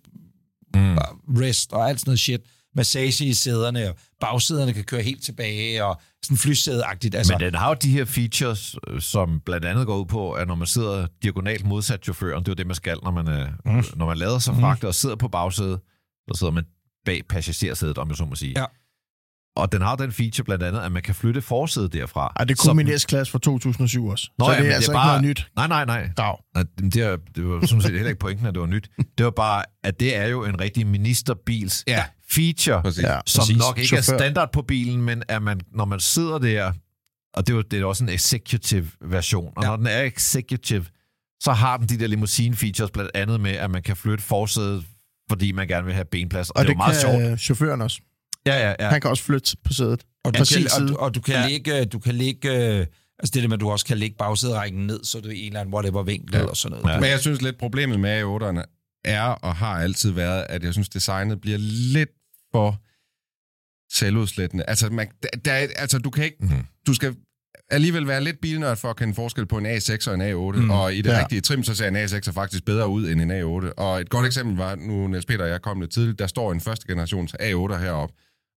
Mm.
rest og alt sådan noget shit. Massage i sæderne, og bagsæderne kan køre helt tilbage, og sådan flysædeagtigt. Altså,
Men den har jo de her features, øh, som blandt andet går ud på, at når man sidder diagonalt modsat chaufføren, det er jo det, man skal, når man, er, mm. når man lader sig fragte og sidder på bagsædet, så sidder man bag passagersædet, om jeg så må sige.
Ja.
Og den har den feature blandt andet, at man kan flytte forsædet derfra.
Ej, det kunne min S-klasse fra 2007 også.
Nå,
så
ja,
det er altså
det er
ikke
bare-
noget nyt.
Nej, nej, nej.
Dag.
Nej, Det, er, det var sådan set heller ikke pointen, at det var nyt. Det var bare, at det er jo en rigtig ministerbils
Ja.
feature,
Præcis.
Ja.
Som
præcis.
nok ikke
Chauffør.
er standard på bilen, men at man, når man sidder der, og det er jo det er også en executive version, og
Ja.
ja. når den er executive, så har den de der limousine features blandt andet med, at man kan flytte forsædet, fordi man gerne vil have benplads. Og,
Og
det,
det,
er meget sjovt.
øh, chaufføren også.
Ja, ja, ja.
Han kan også flytte på sædet.
Og du,
Fra
kan, og, og du kan
Ja.
ja. ligge, du kan ligge, øh, altså det der med, at du også kan lægge bagsæderækken ned, så du er i en eller anden whatever vinkel ja. og sådan noget.
Ja.
Ja.
Men jeg synes lidt, problemet med A8'erne er og har altid været, at jeg synes, designet bliver lidt for selvudslættende. Altså, man, der, der, er- altså du kan ikke...
Mhm.
Du skal alligevel være lidt bilnørd for at kende forskel på en A6 og en A8, mm. og i det
Ja.
rigtige trim, så ser en A6 faktisk bedre ud end en A8. Og et godt eksempel var, nu Niels Peter og jeg kom lidt tidligt, der står en første generations A8 heroppe,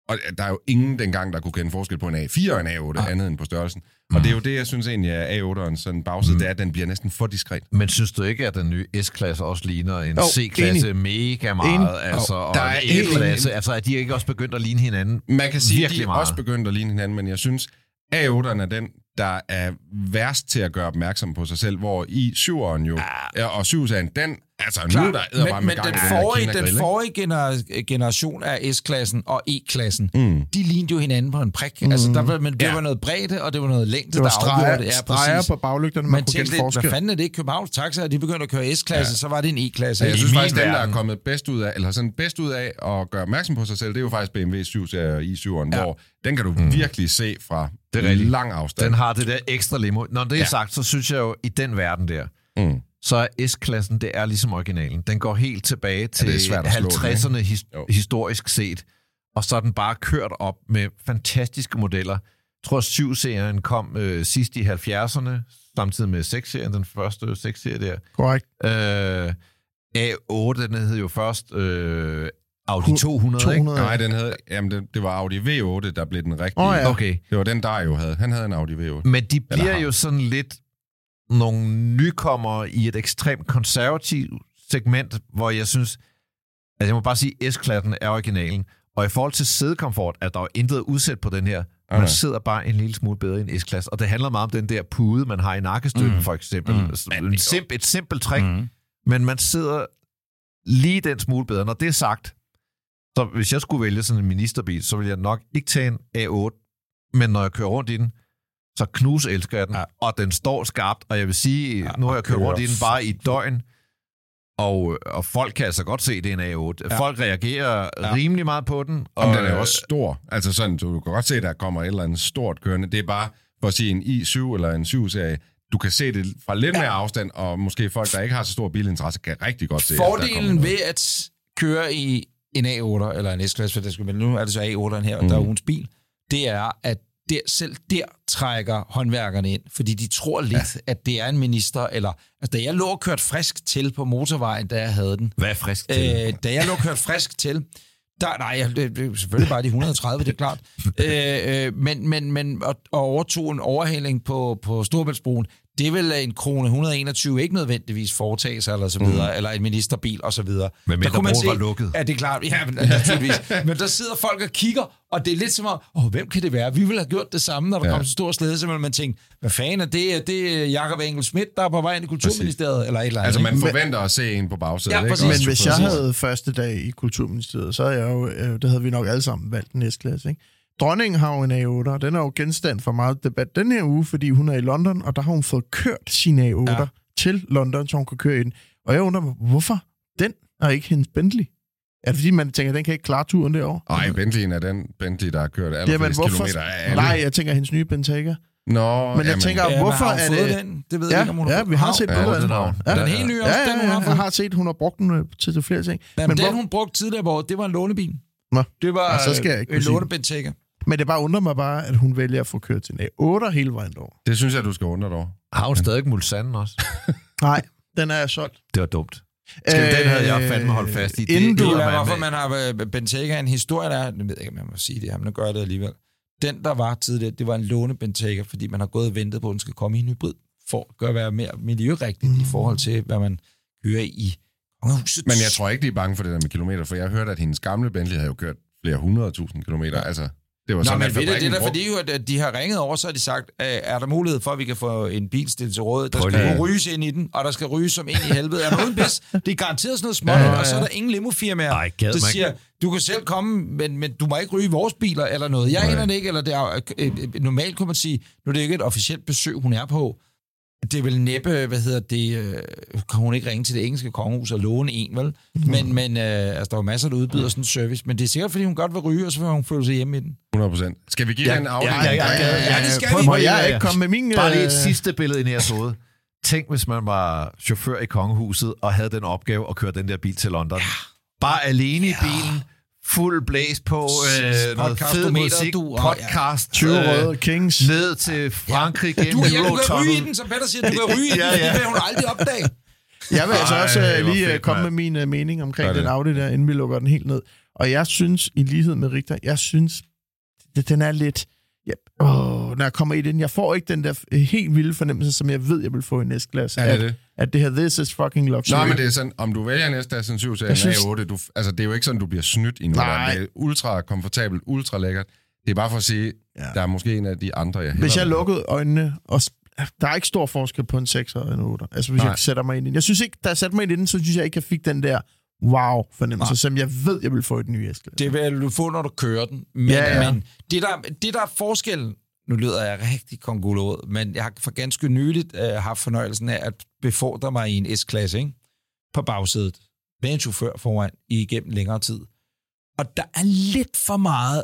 og der er jo ingen dengang, der kunne kende forskel på en A4 og en A8, ah. andet end på størrelsen. Og det er jo det, jeg synes egentlig er A8'eren sådan bagside, mm. det er, at den bliver næsten for diskret.
Men synes du ikke, at den nye S-klasse også ligner en
Jo,
C-klasse mega meget?
Enig.
Altså,
Jo,
og
der er helt
E-klasse, altså er de ikke også begyndt at ligne hinanden?
Man kan sige, at de er også begyndt at ligne hinanden, men jeg synes, A8'eren er den, der er værst til at gøre opmærksom på sig selv, hvor i 7'eren jo, ja, og 7'eren, den, altså nu er der æder bare
men,
med
men
gang
den
i den
forrige, den
ikke?
forrige gener, generation af S-klassen og E-klassen,
Mm.
de lignede jo hinanden på en prik. Mm. Altså, der var, men det
Ja.
ja. var noget bredde, og det var noget længde,
Det var
der afgjorde det. Ja,
streger på baglygterne, man
Man
kunne
lidt, hvad
forskel.
fanden er det? Københavns Taxaer, de begyndte at køre S-klasse, ja. så var det en E-klasse.
Så jeg
I
synes faktisk, den, der er kommet bedst ud af, eller sådan bedst ud af at gøre opmærksom på sig selv, det er jo faktisk BMW 7-serie og i7'eren,
Ja.
ja. hvor den kan du mm. virkelig se fra
Det er
lang afstand.
Den har det der ekstra limo. Når det er
Ja.
sagt, så synes jeg jo, i den verden der,
mm.
så er S-klassen, det er ligesom originalen. Den går helt tilbage til
den,
50'erne his-
Jo.
historisk set, og så er den bare kørt op med fantastiske modeller. Jeg tror, 7-serien kom øh, sidst i 70'erne, samtidig med 6-serien, den første 6-serie der.
Korrekt.
Øh, A8, den hed jo først øh, Audi 200, 200.
200.
Nej, den havde, jamen det, det var Audi V8, der blev den rigtige.
Åh, ja.
ikke? Okay.
Det var den, der jo havde. Han havde en Audi V8.
Men de bliver jo sådan lidt nogle nykommere i et ekstremt konservativt segment, hvor jeg synes, altså jeg må bare sige, S-klassen er originalen. Og i forhold til sædekomfort, er der jo intet udsæt på den her. Man sidder bare en lille smule bedre i en S-klasse. Og det handler meget om den der pude, man har i nakkestøtten, mm. for eksempel. Mm. En simp, et simpelt trick. Mm. Men man sidder lige den smule bedre. Når det er sagt, så hvis jeg skulle vælge sådan en ministerbil, så ville jeg nok ikke tage en A8, men når jeg kører rundt i den, så knus elsker jeg den, ja. Og den står skarpt, og jeg vil sige, ja, nu har jeg kørt rundt i den bare i et døgn, og, og folk kan altså godt se, det er en A8. Ja. Folk reagerer ja. Rimelig meget på den. Og,
Og den er jo også stor. Altså sådan, du kan godt se, der kommer et eller andet stort kørende. Det er bare, for at sige en i7 eller en 7-serie, du kan se det fra lidt mere afstand, og måske folk, der ikke har så stor bilinteresse, kan rigtig godt se, at der
Fordelen ved at køre i en A8 eller en S-klasse, for det skal, men nu er det så A8'eren her, mm. der er ugens bil, det er, at der, selv der trækker håndværkerne ind, fordi de tror lidt, ja. at det er en minister, eller altså, da jeg lå og kørt frisk til på motorvejen, da jeg havde den,
Hvad er frisk til?
øh, da jeg lå kørt frisk til, der, nej, det, det, selvfølgelig bare de 130, det er klart. Øh, øh, men, men, men og, og overtog en overhaling på, på Storbæltsbroen, det vil en krone 121 ikke nødvendigvis foretage sig, eller så videre, mm. eller en ministerbil, og så videre.
Men
Der kunne man se-
var lukket.
Ja, det er klart. Ja, men, naturligvis. men der sidder folk og kigger, og det er lidt som om, åh, hvem kan det være? Vi ville have gjort det samme, når der ja. Kom så stor slæde, så ville man tænke, hvad fanden er det? Det er Jakob Engel Schmidt, der er på vej ind i Kulturministeriet, eller et eller andet.
Altså,
ikke?
man forventer at se en på bagsædet,
Ja,
ikke?
Men hvis jeg havde første dag i Kulturministeriet, så er jeg jo, øh, det havde vi nok alle sammen valgt en S-klasse, ikke? Dronningen har jo en A8, og den er jo genstand for meget debat den her uge, fordi hun er i London, og der har hun fået kørt sin A8 ja.
Ja.
til London, så hun kan køre i den. Og jeg undrer mig, hvorfor den og ikke hendes Bentley? Er det fordi, man tænker, at den kan ikke klare turen derovre?
Ej, Bentley'en er den Bentley, der har kørt
Jamen,
allerflest
hvorfor?
kilometer af alle.
Nej, jeg tænker hendes nye Bentayga.
Nå,
Men jeg tænker,
Ja,
hvorfor
har
er det...
Den? Det ved jeg
Ja,
ikke, om hun
ja, vi har set
Ja,
billeder af
det
den. Ja,
Den helt nye også,
Ja,
den
ja,
hun har
ja, jeg har set, hun har brugt den øh, til, til flere ting.
Ja,
Men
den,
hvor-
hun brugte tidligere på det var en lånebil.
Nå.
Det var
Ja, så skal jeg ikke
en
kunne
lånebentækker.
Men det bare undrer mig bare, at hun vælger at få kørt til en A8 hele vejen over.
Det synes jeg, du skal undre dig over.
Har hun stadig Mulsanne også?
Nej, den er solgt.
Det var dumt. Skal, øh, den havde jeg fandme holdt fast i. Det,
Inden
det
du-
er,
man
hvorfor man har øh, Bentayga en historie, der er, jeg ved ikke, om jeg må sige det her, men nu gør jeg det alligevel. Den, der var tidligere, det var en låne Bentayga, fordi man har gået og ventet på, at den skal komme i en hybrid, for at gøre være mere miljørigtigt mm. i forhold til, hvad man kører i kongehuset.
Men jeg tror ikke, de er bange for det der med kilometer, for jeg hørte, at hendes gamle Bentley havde jo kørt flere hundredtusind kilometer. Altså, det var
Nå,
sådan,
men
at
ved det
fabrikken
er
brugte-
fordi jo, at de har ringet over, så har de sagt, er der mulighed for, at vi kan få en bil stillet til råd? Der skal ryges ind i den, og der skal ryges som ind i helvede. Er der uden pis? Det er garanteret sådan noget småt,
Ja,
ja,
ja,
og så er der ingen limofirmaer,
Ej, gad
der siger, du kan selv komme, men, men du må ikke ryge i vores biler eller noget. Jeg aner det ikke, eller det er, øh, øh, normalt kunne man sige, nu er det ikke et officielt besøg, hun er på. Det er vel næppe, hvad hedder det, øh, kan hun ikke ringe til det engelske kongehus og låne en, vel? Men, men øh, altså, der er jo masser, der udbyder sådan en service, men det er sikkert, fordi hun godt vil ryge, og så vil hun føle sig hjemme i den.
100 procent. Skal vi give
Ja,
den en
ja,
afdeling?
ja, ja, ja,
Ja, det skal
Prøv,
vi.
må jeg ikke komme med min...
Bare lige et sidste billede ind i jeres hoved. Tænk, hvis man var chauffør i kongehuset og havde den opgave at køre den der bil til London. Bare alene i bilen, fuld blæs på, øh, noget fed musik,
du, og-
podcast,
20 røde Kings.
ned til Frankrig
Du,
gennem
ja, du kan ryge i den, som Peter siger, du kan ryge i den,
Ja, ja.
det vil hun aldrig opdage.
Jeg vil altså
Ej,
også
hvor
uh, lige
fedt,
fedt, komme med min uh, mening omkring den Audi der, inden vi lukker den helt ned. Og jeg synes, i lighed med Richter, jeg synes, det, den er lidt... Ja, åh, når jeg kommer i den, jeg får ikke den der helt vilde fornemmelse, som jeg ved, jeg vil få i næste klasse.
Er det
at,
det?
at det her, this is fucking luxury.
Nå, men det er sådan, om du vælger næste af sådan 7 til en
synes-
A8, du, altså det er jo ikke sådan, du bliver snydt i noget.
Nej.
Det er ultra komfortabelt, ultra lækkert. Det er bare for at sige,
Ja.
ja. der er måske en af de andre, jeg
Hvis jeg lukkede øjnene, og der er ikke stor forskel på en 6 og en 8. Altså, hvis
Nej.
jeg sætter mig ind i den. Jeg synes ikke, da jeg satte mig ind i den, så synes jeg ikke, jeg fik den der wow-fornemmelse,
Nej.
som jeg ved, jeg vil få i den nye S-klasse.
Det vil du få, når du kører den. Men,
Ja, ja.
men det, der, det, der er forskellen, nu lyder jeg rigtig kongolod, men jeg har for ganske nyligt uh, haft fornøjelsen af at befordre mig i en S-klasse, ikke? På bagsædet. Med en chauffør foran igennem længere tid. Og der er lidt for meget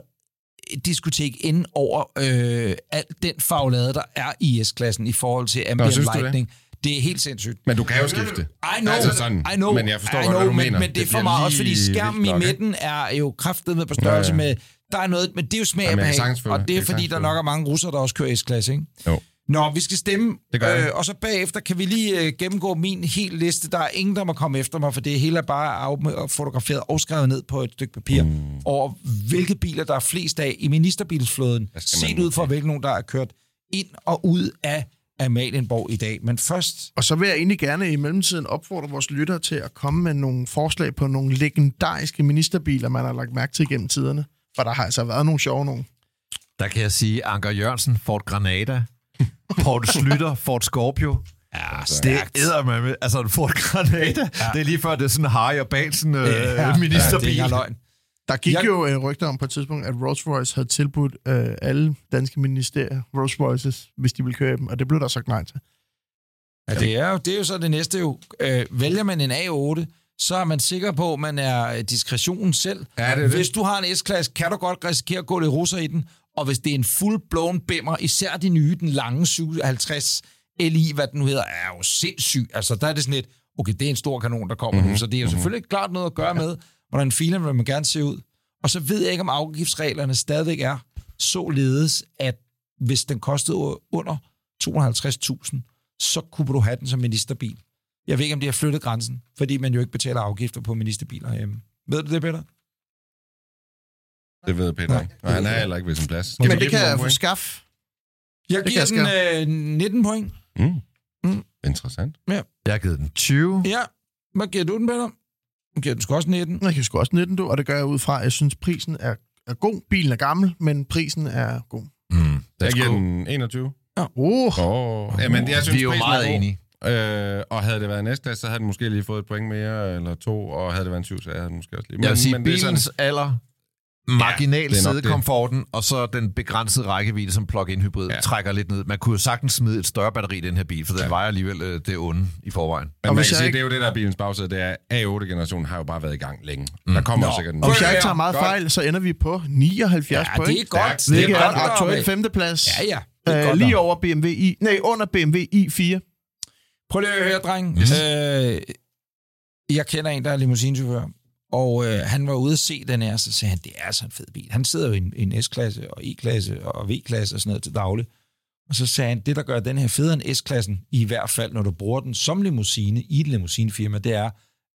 diskotek ind over øh, alt den faglade, der er i S-klassen i forhold til ambient
synes du det?
Det er helt sindssygt.
Men du kan jo skifte.
I know,
Altså sådan,
I know,
men jeg forstår
I
godt, hvad
know,
du
men,
mener.
Men det,
Det
er for meget, også fordi skærmen i midten er jo kraftet med på størrelse
Ja, ja.
med... Der er noget, men det er jo smag
kan
behag, og det er fordi, der nok er mange russere, der også kører S-klasse, ikke?
Jo.
Nå, vi skal stemme,
Det
øh, og så bagefter kan vi lige øh, gennemgå min helt liste. Der er ingen, der må komme efter mig, for det hele er bare af, og fotograferet og skrevet ned på et stykke papir mm. over, hvilke biler, der er flest af i ministerbilsflåden, set ud fra, hvilke nogen, der er kørt ind og ud af Amalienborg i dag. Men først
Og så vil jeg egentlig gerne i mellemtiden opfordre vores lyttere til at komme med nogle forslag på nogle legendariske ministerbiler, man har lagt mærke til gennem tiderne. For der har altså været nogle sjove nogle.
Der kan jeg sige, Anker Jørgensen, Ford Granada, Ford Slytter, Ford Scorpio.
Ja,
Det æder man med. Altså en Ford Granada. Ja. Det er lige før, det er sådan en Harry og Balsen øh,
Ja, det
ministerbil.
er ikke løgn.
Der gik
Jeg-
jo øh, rygter om på et tidspunkt, at Rolls-Royce havde tilbudt øh, alle danske ministerier Rolls-Royces, hvis de ville køre dem, og det blev der sagt nej til.
Ja, det er, jo, det er jo så det næste jo. Øh, vælger man en A8, så er man sikker på, at man er diskretionen selv.
Ja, det er det.
Hvis du har en S-klasse, kan du godt risikere at gå lidt russer i den. Og hvis det er en full-blown bimmer, især de nye, den lange 57 LI, hvad den nu hedder, er jo sindssyg. Altså, der er det sådan lidt, okay, det er en stor kanon, der kommer mm-hmm. nu, så det er jo selvfølgelig klart noget at gøre med, hvordan filen vil man gerne se ud. Og så ved jeg ikke, om afgiftsreglerne stadigvæk er således, at hvis den kostede under 250.000, så kunne du have den som ministerbil. Jeg ved ikke, om de har flyttet grænsen, fordi man jo ikke betaler afgifter på ministerbiler herhjemme. Ved du det, Peter?
Det ved Peter ikke. Og han er heller ikke ved sin plads. Skal
Men det kan jeg få
point?
skaf.
Jeg
Det
giver den øh, 19 point.
Mm.
Mm.
Interessant.
Jeg har givet den 20.
Ja. Hvad giver du den, Peter? Du giver den sgu også 19.
Jeg kan sgu også 19, du, og det gør jeg ud fra, at jeg synes, prisen er, er god. Bilen er gammel, men prisen er god.
Mm,
Jeg giver den 21.
Uh,
Åh, oh. Jamen, jeg synes,
Vi er jo meget
god.
enige.
Øh, og havde det været næste så havde den måske lige fået et point mere, eller to, og havde det været en syv, så havde den måske også lige...
Jeg vil sige,
men er
bilens alder marginal
det er
ja,
det.
sædekomforten, og så den begrænsede rækkevidde, som plug-in hybrid ja. Trækker lidt ned. Man kunne jo sagtens smide et større batteri i den her bil, for den
Ja.
vejer alligevel øh, det onde i forvejen.
Men
Og
man
hvis
kan
jeg
sige,
ikke-
det er jo det, der er bilens bagsæde, det er, A8-generationen har jo bare været i gang længe. Der kommer jo sikkert en
Og hvis jeg ikke tager meget
godt.
fejl, så ender vi på 79
Ja,
point.
det er godt.
Stærkt.
Hvilket
det
er
er
en aktuel femteplads.
Ja, ja. Det er
Øh,
godt
lige over BMW i... Nej, under BMW i4.
Prøv lige at høre, dreng. Yes. Øh, jeg kender en, der er limousinechauffør, og øh, han var ude at se den her, så sagde han, det er altså en fed bil. Han sidder jo i en, en S-klasse og E-klasse og V-klasse og sådan noget til daglig. Og så sagde han, det der gør den her federe end S-klassen, i hvert fald når du bruger den som limousine i et limousinefirma, det er,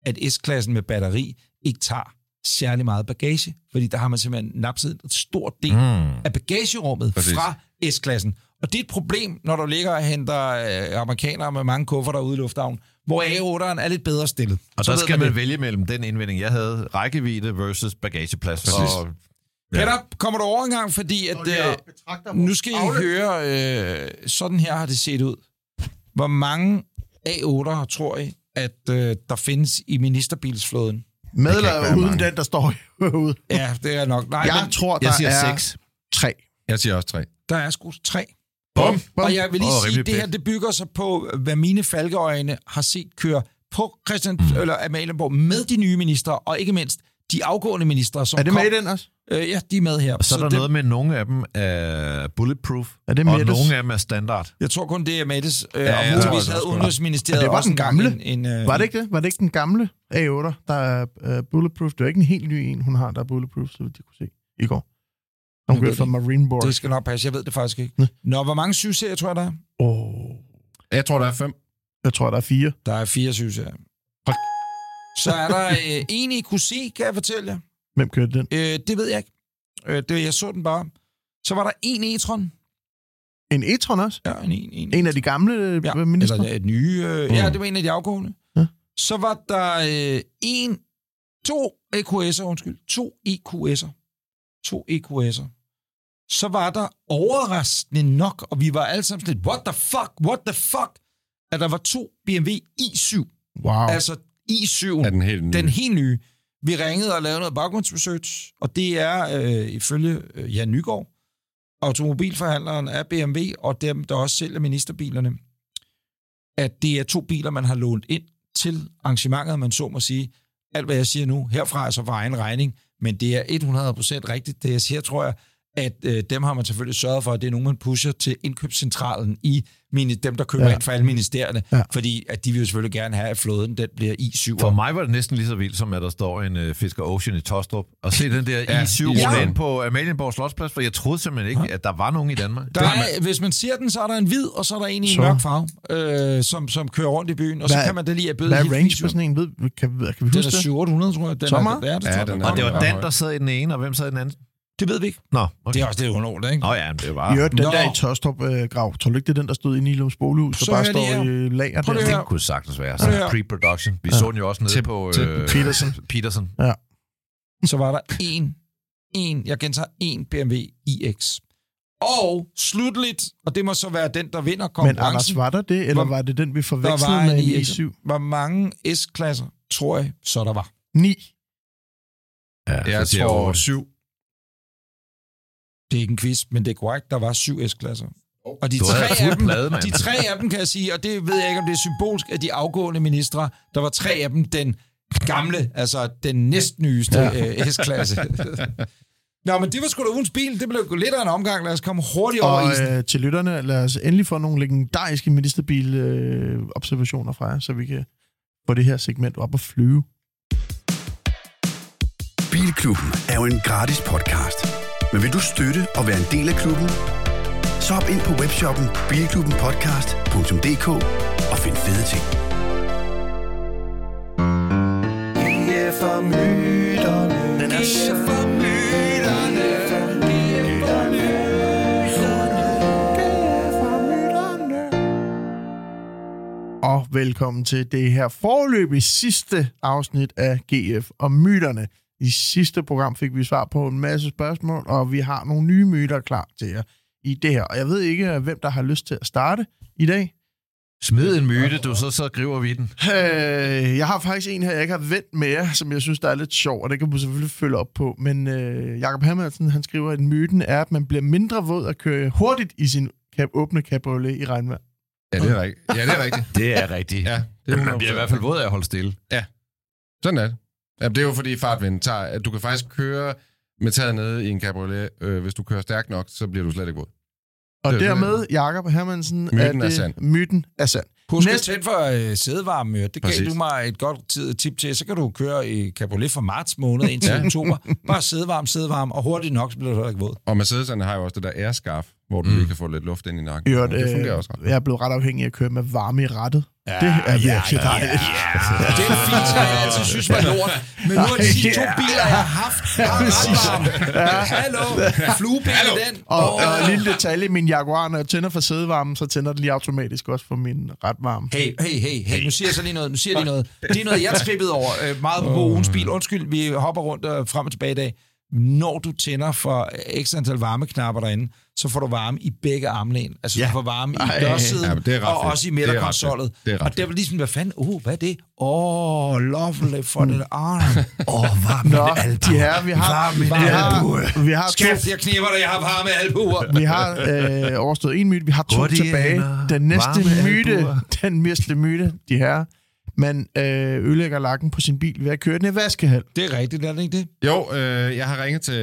at S-klassen med batteri ikke tager særlig meget bagage, fordi der har man simpelthen napset en stor del
Mm.
af bagagerummet
Præcis.
fra S-klassen. Og det er et problem, når du ligger og henter øh, amerikanere med mange kufferter ude i lufthavnen, hvor A8'eren er lidt bedre stillet.
Og
Så
der skal man
det.
vælge mellem den indvending, jeg havde, rækkevidde versus bagageplads.
Præcis.
Og,
Peter, kommer du over en gang, fordi at, øh, nu skal I høre, øh, sådan her har det set ud. Hvor mange A8'ere tror I, at øh, der findes i ministerbilsflåden?
Med eller uden
mange.
den, der står herude.
Ja, det er nok. Nej,
Jeg
men
tror, der
jeg siger
er
6.
tre.
Jeg siger også tre.
der er sgu tre.
Bum.
Og jeg vil lige oh, sige, det her det bygger sig på, hvad mine falkeøjne har set køre på Christian mm. eller Amalienborg med de nye ministre, og ikke mindst de afgående ministre, som
Er det
kom.
med i den også?
Øh, ja, de er med her.
Og så er der
det,
noget med, at nogle af dem er bulletproof,
Er det
og
Mettes?
nogle af dem er standard.
Jeg tror kun, det er Mettes, øh,
Ja,
og
jeg tror
muligvis
også,
havde
også.
Udenrigsministeriet
Og det var
også
den gamle.
En, en, øh,
Var det ikke det? Var det ikke den gamle A8, der er uh, bulletproof? Det var ikke en helt ny en, hun har, der er bulletproof, så de kunne se i går. Hun
Jeg ved
kørte fra
det
Marineborg.
Det skal nok passe, jeg ved det faktisk ikke.
Nå.
Nå, hvor mange syvserier tror jeg, der er?
Oh,
Jeg tror, der er fem.
jeg tror, der er fire.
Der er fire syvserier. Så er der øh, en i QC, kan jeg fortælle jer.
Hvem kørte den?
Øh, det ved jeg ikke. Øh, det, jeg så den bare. Så var der en e-tron.
En e-tron også?
Ja, en, en, en,
En af de gamle
ja,
ja, minister?
Eller et nye. Øh,
Mm.
Ja, det var en af de afgående.
Ja.
Så var der øh, en, to EQS'er, undskyld. To EQS'er. To EQS'er. Så var der overraskende nok, og vi var alle sammen sådan lidt, what the fuck, what the fuck, at der var to BMW i7.
Wow.
Altså i7.
Er den helt nye?
Den helt nye. Vi ringede og lavede noget baggrundsresearch, og det er øh, ifølge øh, Jan Nygaard, automobilforhandleren af BMW, og dem, der også sælger ministerbilerne, at det er to biler, man har lånt ind til arrangementet, man så må sige. Alt, hvad jeg siger nu, herfra er så for egen regning, men det er 100% rigtigt, det jeg siger, tror jeg, at øh, dem har man selvfølgelig sørget for, at det er nogen, man pusher til indkøbscentralen i mini, dem, der køber
Ja.
ja. ind for alle ministerierne,
Ja.
ja. fordi at de vil jo selvfølgelig gerne have, at flåden den bliver i7.
For mig var det næsten lige så vildt, som at der står en uh, Fisker Ocean i Tostrup. Og se den der
Ja,
I7
ja.
ja. ind på Amalienborg Slotsplads, for jeg troede simpelthen ikke, at der var nogen i Danmark.
Der er, hvis man ser den, så er der en hvid, og så er der en i en
Så.
mørk farve, øh, som, som kører rundt i byen, og så
Hvad-
kan man da lige at bøde
Hvad er range på sådan en? Ved, kan, kan vi
Den
huske
er
det?
700, tror jeg. Den
Så
er,
meget?
Ja, det,
Ja,
tror jeg,
den er-
Og det var. Dan, der sad i den ene, og hvem sad i den anden?
Det ved vi ikke.
Nå, okay.
Det er også lidt underligt, ikke?
Nå ja, men det var...
I hørte den
Nå.
der i Tostrup øh, grav. Tror du ikke, det er den, der stod i Nilums Bolehus,
Så
bare står i lager
Prøv
der?
Det kunne sagtens være. Så pre-production. Vi
Ja.
så den jo også nede
Til-
på...
til
øh,
Peterson.
Peterson.
Så var der en, en, jeg gentager, en BMW iX. Og slutligt, og det må så være den, der vinder
Men Anders,
konkurrencen,
var der det, eller
Hvor-
var det den, vi
der
forvekslede
var
med
en
en
iX.
i7?
Hvor mange S-klasser, tror jeg, så der var?
9.
Ja,
Jeg tror syv.
Det er ikke en quiz, men det er korrekt, der var syv S-klasser. Og de tre, af dem,
plade,
de tre af dem, kan jeg sige, og det ved jeg ikke, om det er symbolsk, af de afgående ministre, der var tre af dem den gamle, altså den næstnyeste ja. S-klasse. Nå, men det var sgu da ugens bil. Det blev lidt af en omgang. Lad os komme hurtigt over
Og
isen.
øh, til lytterne, lad os endelig få nogle legendariske ministerbil-observationer fra jer, så vi kan få det her segment op og flyve.
Bilklubben er jo en gratis podcast. Men vil du støtte og være en del af klubben? Så hop ind på webshoppen bilklubbenpodcast.dk og find fede ting.
Den er så... Og velkommen til det her forløbig sidste afsnit af GF og myterne. I sidste program fik vi svar på en masse spørgsmål, og vi har nogle nye myter klar til jer i det her. Og jeg ved ikke, hvem der har lyst til at starte i dag.
Smid en myte, du, så, så griber vi den.
Øh, jeg har faktisk en her, jeg ikke har vendt med jer, som jeg synes, der er lidt sjov, og det kan du selvfølgelig følge op på. Men øh, Jakob Hammersen, han skriver, at myten er, at man bliver mindre våd at køre hurtigt i sin kab- åbne cabriolet i regnvejr.
Ja, det er rigtigt. Ja, det er rigtigt.
Det er rigtigt.
Ja, det er
Man bliver i hvert fald våd af at holde stille.
Sådan er det. Ja, det er jo fordi fartvinden tager, at du kan faktisk køre med taget nede i en cabriolet. Øh, hvis du kører stærkt nok, så bliver du slet ikke våd.
Og
Det er
dermed, Jakob Hermansen,
Myten
er,
er
det,
sand.
myten er sand.
Husk at
Næste-
tænde for øh, sædevarme. Det gav
Præcis.
du mig et godt tid, tip til. Så kan du køre i cabriolet fra marts måned indtil
Ja.
oktober. Bare sædevarme, sædevarme, og hurtigt nok, så bliver du ikke våd.
Og Mercedeserne har jo også det der airscarf, hvor du
Mm.
lige kan få lidt luft ind i nakken.
Hørt,
det fungerer
øh,
også ret.
jeg er blevet ret afhængig af at køre med varme i rettet.
Ja,
det er virkelig dejligt.
Ja, det er en feature, jeg altid synes var lort. Men nu er de sidste to biler, jeg har haft, har ret varme. Hallo, flueben i den.
Og, og en lille detalje, min Jaguar, når jeg tænder for sædevarmen, så tænder den lige automatisk også for min ret varme.
Hey, hey, hey, hey, nu siger jeg så lige noget. Nu siger jeg lige noget. Det er noget, jeg trippede over øh, meget på ugens bil. Undskyld, vi hopper rundt og frem og tilbage i dag. Når du tænder for x antal varmeknapper derinde, så får du varme i begge armlæn. Altså, ja. du får varme i dørsiden,
Ja,
og
fedt.
også i
er
midterkonsollet.
er
Og det var ligesom, hvad fanden? Oh, hvad er det? Åh, oh, lovely for den arm.
Åh, oh, varme
Nå, de her, vi har, vi har, vi har
Skat, jeg knipper dig, jeg har varme albuer.
vi har øh, overstået en myte, vi har to
Hurtige
tilbage. Den næste
varme
myte,
albuer.
den næste myte, de her, man øh, ødelægger lakken på sin bil ved at køre den i vaskehal.
Det er rigtigt, er det ikke det?
Jo, øh, jeg har ringet til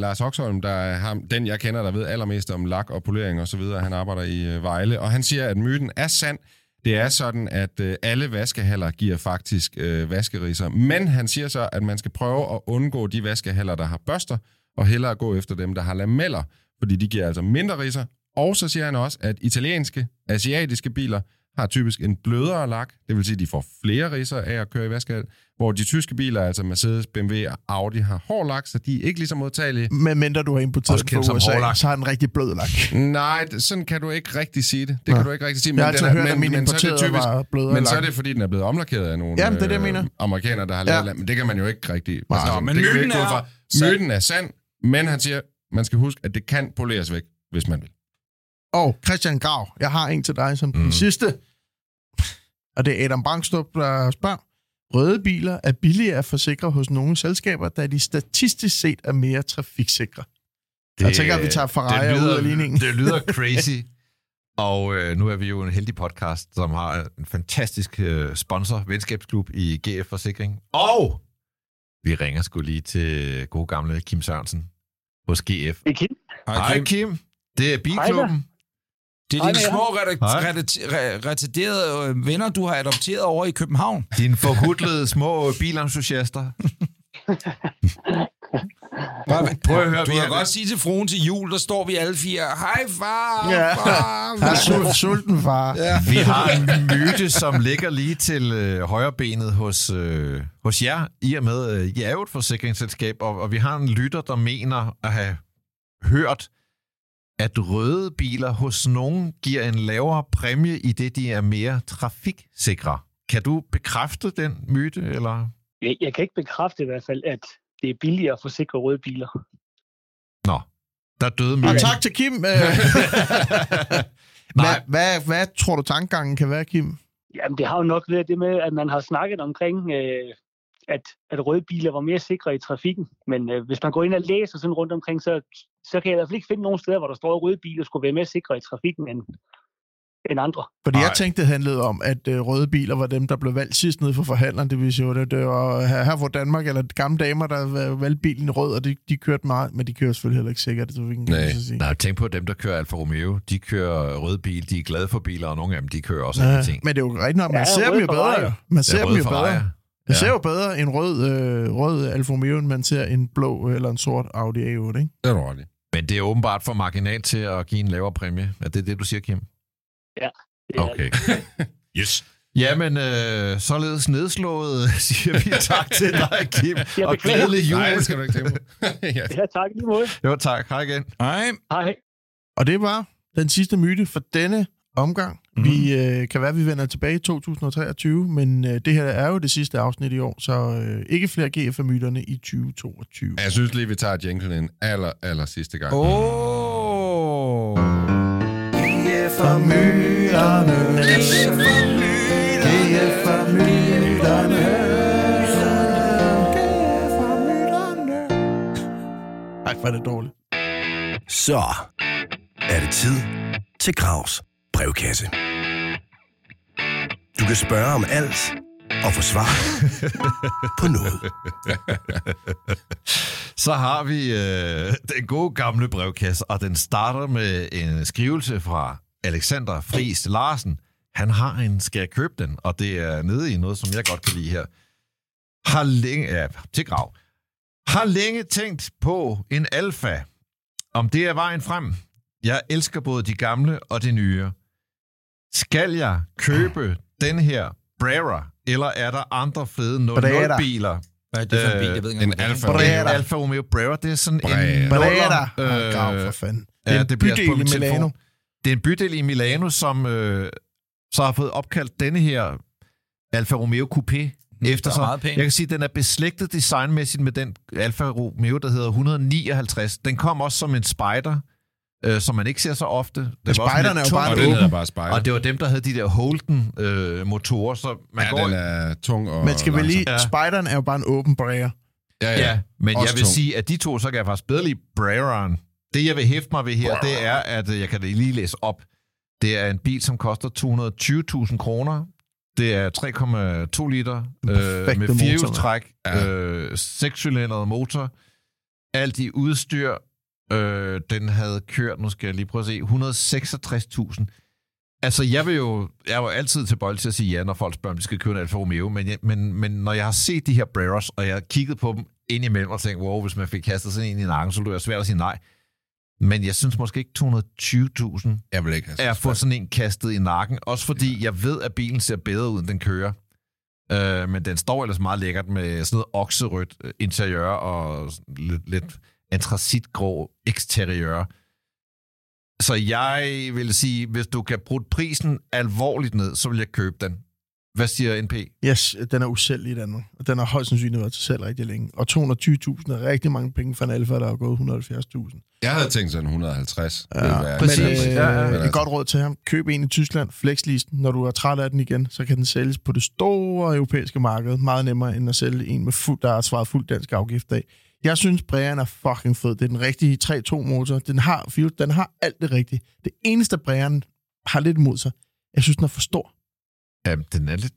Lars Oxholm, der er ham, den jeg kender, der ved allermest om lak og polering og så videre. Han arbejder i øh, Vejle, og han siger, at myten er sand. Det er sådan, at øh, alle vaskehaller giver faktisk øh, vaskeriser. Men han siger så, at man skal prøve at undgå de vaskehaller, der har børster, og hellere gå efter dem, der har lameller, fordi de giver altså mindre riser. Og så siger han også, at italienske, asiatiske biler har typisk en blødere lak, det vil sige, at de får flere riser af at køre i vaskehal, hvor de tyske biler, altså Mercedes, BMW og Audi, har hård lak, så de er ikke lige så modtagelige.
Men mindre du har importeret den fra USA,
hårdlak.
så har den rigtig blød lak.
Nej, det- sådan kan du ikke rigtig sige det. Det
Nå.
kan du ikke rigtig sige.
Jeg har
den
altid hørt,
men,
at min
men så er det
importerede
typisk,
var blødere
men så er
lak.
det, fordi den er blevet omlakeret af nogle
Jamen, det er det, jeg mener.
amerikanere, der har
Ja.
lavet land. Men det kan man jo ikke rigtig...
Nej,
altså,
men
det kan vi
myten er
fra. Myten er sand, men han siger, man skal huske, at det kan poleres væk, hvis man vil.
Og Christian Grav, jeg har en til dig som mm. den sidste. Og det er Adam Brangstrup, der spørger. Røde biler er billigere at forsikre hos nogle selskaber, da de statistisk set er mere trafiksikre. Det, jeg tænker, at vi tager Ferrari
det lyder,
ud af ligningen.
Det lyder crazy. Og øh, nu er vi jo en heldig podcast, som har en fantastisk øh, sponsor, venskabsklub i GF Forsikring. Og vi ringer sgu lige til gode gamle Kim Sørensen hos GF.
Det er Kim.
Hej Kim, det er Bilklubben.
Det er dine små retarderede øh, venner, du har adopteret over i København.
Dine forhudlede små bilentusiaster. Prøv at høre,
Du kan
har-
godt sige til fruen til jul, der står vi alle fire. Hej far,
Ja.
far.
Jeg er sul- sulten, far.
Ja.
Vi har en myte, som ligger lige til øh, højrebenet hos, øh, hos jer, i og med, øh, I er jo et forsikringsselskab, og, og vi har en lytter, der mener at have hørt, at røde biler hos nogen giver en lavere præmie, i det de er mere trafiksikre. Kan du bekræfte den myte, eller?
Jeg, jeg kan ikke bekræfte i hvert fald, at det er billigere at forsikre røde biler.
Nå, der døde
Og
myten.
tak til Kim. Øh, hvad, hvad, hvad tror du tankegangen kan være, Kim?
Jamen, det har jo nok været det med, at man har snakket omkring, øh, at, at røde biler var mere sikre i trafikken. Men øh, hvis man går ind og læser sådan rundt omkring, så, så kan jeg i hvert fald ikke finde nogen steder, hvor der står, at røde biler skulle være mere sikre i trafikken end, end andre.
Fordi
Nej.
jeg tænkte, det handlede om, at øh, røde biler var dem, der blev valgt sidst nede for forhandleren. Det vil sige, det, det var her, her hvor Danmark, eller gamle damer, der var- valgte bilen rød, og de, de kørte meget, men de kører selvfølgelig heller ikke sikkert i trafikken, kan
Nej.
sige.
Nej, tænk på dem, der kører Alfa Romeo. De kører rød bil, de er glade for biler, og nogle af dem, de kører også
Ja,
andre ting.
men det er jo rigtigt nok, man
Ja,
ser dem
røde
jo bedre. Man ser dem
røde
jo
Ferrari.
Bedre.
Ja.
Ser jo bedre en rød, øh, rød Alfa Romeo, end man ser en blå eller en sort Audi A8, ikke?
Det er i.
Men det er åbenbart for marginalt til at give en lavere præmie. Er det det, du siger, Kim?
Det er,
Okay. yes. Jamen, øh, således nedslået, siger vi tak til dig, Kim.
Jeg
og
beklager.
glædelig jul.
Nej, det skal du ikke tænke på. ja.
Ja, tak i lige måde.
Jo, tak. Hej igen.
Hej.
Hej.
Og det var den sidste myte for denne omgang.
Mhm.
Mm. Vi øh, kan være, at vi vender tilbage i 2023, men øh, det her er jo det sidste afsnit i år, så øh, ikke flere GF-myterne i 2022.
Jeg synes lige, vi tager jinglen en aller, aller sidste gang.
Åh. Oh.
GF
for myterne. Det er for myterne. Ej, hvor er det dårligt.
Så er det tid til Gravs brevkasse. Du kan spørge om alt og få svar på noget.
Så har vi øh, den gode gamle brevkasse, og den starter med en skrivelse fra Alexander Friis Larsen. Han har en, skal jeg købe den? Og det er nede i noget, som jeg godt kan lide her. Har længe, ja, til grav. Har længe tænkt på en alfa. Om det er vejen frem. Jeg elsker både de gamle og de nye. Skal jeg købe den her Brera, eller er der andre fede
Brera.
00-biler?
Hvad er det for en
Øh,
bil? Jeg ved ikke,
en
er.
Alfa.
Brera.
Alfa Romeo Brera, det er sådan
Brera.
en... Nuller,
Øh, grav for fanden. Det er
ja,
en
det bliver
bydel
på
i
min
Milano.
telefon. Det er en bydel i Milano, som øh, så har fået opkaldt denne her Alfa Romeo Coupé efter
er
sig. Jeg kan sige, at den er beslægtet designmæssigt med den Alfa Romeo, der hedder 159. Den kom også som en Spider, øh, som man ikke ser så ofte. Også
Spideren
lidt
er jo bare
Og
en
den
åben.
hedder bare Spider.
Og det var dem, der havde de der Holden-motorer, så man
ja,
går...
den er tung og
Men skal vi lige...
Ja.
Spideren er jo bare en åben bræger.
Ja, ja.
Ja, men
Også
jeg vil
tung.
sige, at de to, så kan jeg faktisk bedre lide Breraen. Det, jeg vil hæfte mig ved her, det er, at øh, jeg kan det lige læse op. Det er en bil, som koster 220.000 kroner. Det er 3,2 liter øh, med firehjulstræk,
Ja.
øh, sekscylindret motor. Alt i udstyr. Øh, den havde kørt, nu skal jeg lige prøve at se, 166.000. Altså, jeg vil jo, jeg er jo altid tilbøjelig til at sige ja, når folk spørger, om de skal købe en Alfa Romeo, men, jeg, men, men når jeg har set de her Breras, og jeg har kigget på dem ind imellem og tænkt, wow, hvis man fik kastet sådan en i nakken, så ville det være svært at sige nej. Men jeg synes måske ikke 220.000
Jeg vil ikke have
er at få sådan en kastet i nakken. Også fordi jeg ved, at bilen ser bedre ud, end den kører. Øh, men den står ellers meget lækkert med sådan noget okserødt øh, interiør og lidt, lidt antracitgrå eksteriør. Så jeg vil sige, hvis du kan bruge prisen alvorligt ned, så vil jeg købe den. Hvad siger NP?
Yes, den er usælgelig i Danmark. Og den har højst sandsynligt været til salg rigtig længe. Og 220.000 er rigtig mange penge for en Alfa, der har gået 170.000.
Jeg havde tænkt sådan 150.
Ja,
ville være-
præcis.
Men, øh,
Ja, ja, ja.
ja, et godt råd til ham. Køb en i Tyskland, flexlisten. Når du er træt af den igen, så kan den sælges på det store europæiske marked. Meget nemmere end at sælge en, med fuld, der er svaret fuld dansk afgift af. Jeg synes, Brean er fucking fed. Det er den rigtige 3.2-motor. Den har, fire- den har alt det rigtige. Det eneste, Brean har lidt imod sig, jeg synes, den er for stor.
Ja, den er lidt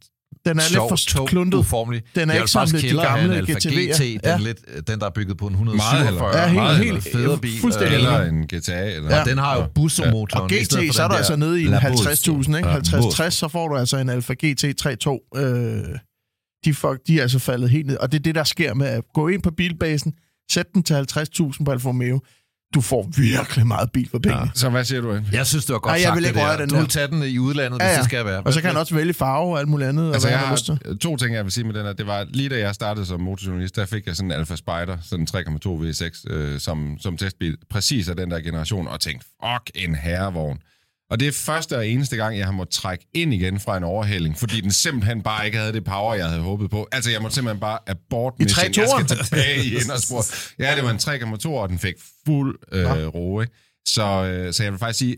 Den er
sjov,
lidt for
tung,
kluntet.
uformelig.
Den er
Jeg
ikke som lidt de gamle
en
GTV'er.
GT, den,
Ja.
lidt, den der er bygget på en
Meget
147.
hellere.
Ja, helt-
meget
helt-
federe bil.
fuldstændig
Eller-
en GTA. Eller,
Ja.
Og den har jo bussermotoren.
Og
i stedet
GT,
for
så er du
der
altså nede i en
La
50.000, ikke?
Ja,
50-60, så får du altså en Alfa GT 3.2. Øh, de, fuck, de er altså faldet helt ned. Og det er det, der sker med at gå ind på bilbasen, sæt den til 50.000 på Alfa Romeo. Du får virkelig meget bil for penge. Ja.
Så hvad siger du?
Jeg synes, det var godt
Ej, jeg
sagt,
vil ikke
det
røre
der.
den
Du vil tage den i udlandet,
Ja,
hvis
ja.
det skal være.
Og så kan han også vælge farve og alt muligt andet.
Altså,
og
jeg
har lyst til.
to ting, jeg vil sige med den her. Det var lige da jeg startede som motorjournalist, der fik jeg sådan en Alfa Spider, sådan en 3,2 V6, øh, som, som testbil, præcis af den der generation, og tænkte, fuck, en herrevogn. Og det er første og eneste gang, jeg har måttet trække ind igen fra en overhældning, fordi den simpelthen bare ikke havde det power, jeg havde håbet på. Altså, jeg måtte simpelthen bare abort
I
mission. Jeg
3.2'eren?
skal tilbage i inderspor. Ja, det var en 3,2, og den fik fuld øh, ro, ikke? Så, øh, så jeg vil faktisk sige,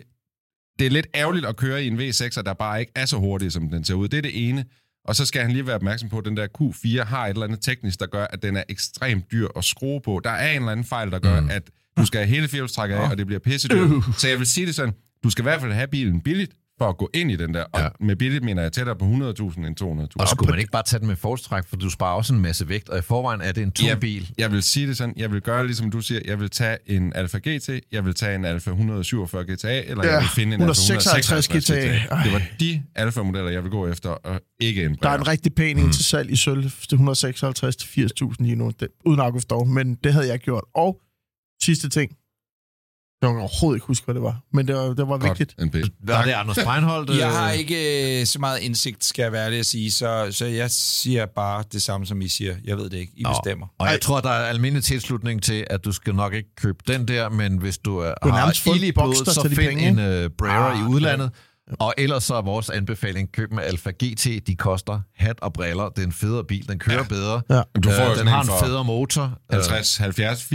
det er lidt ærgerligt at køre i en V6, der bare ikke er så hurtig, som den ser ud. Det er det ene. Og så skal han lige være opmærksom på, at den der Q4 har et eller andet teknisk, der gør, at den er ekstremt dyr at skrue på. Der er en eller anden fejl, der gør, mm. at du skal have hele firehjulstrækket af, og det bliver pissedyrt. Så jeg vil sige det sådan, du skal i hvert fald have bilen billigt, for at gå ind i den der. Og
Ja.
med billigt mener jeg tættere på 100.000 end 200.000.
Og skulle man ikke bare tage den med forstræk, for du sparer også en masse vægt, og i forvejen er det en tung
Ja,
bil.
Jeg vil sige det sådan, jeg vil gøre ligesom du siger, jeg vil tage en Alfa GT, jeg vil tage en Alfa 147 GTA, eller
Ja,
jeg vil finde en
156
Alfa 156
GTA.
GTA. Det var de Alfa-modeller, jeg vil gå efter, og ikke en
Der er en rigtig pæn en til salg i sølv til 156 til 80.000 lige nu, det, uden afgift dog, men det havde jeg gjort. Og sidste ting, jeg kan overhovedet ikke huske, hvad det var, men det var, det var
Godt,
vigtigt.
NP.
Var det Anders Breinholt? øh,
Jeg har ikke øh, så meget indsigt, skal jeg være ærlig at sige, så, så jeg siger bare det samme, som I siger. Jeg ved det ikke. I
Nå,
bestemmer.
Og jeg tror, der er almindelig tilslutning til, at du skal nok ikke købe den der, men hvis du er,
få
har
en
ild i blodet, så find
penge,
en uh, Brera
Ah,
i udlandet. Og ellers så er vores anbefaling, køb med Alfa GT. De koster hat og briller. Det er en federe bil. Den kører ja. bedre.
Ja.
Du får
Øh, den har
en
federe motor.
50, 70, 80.000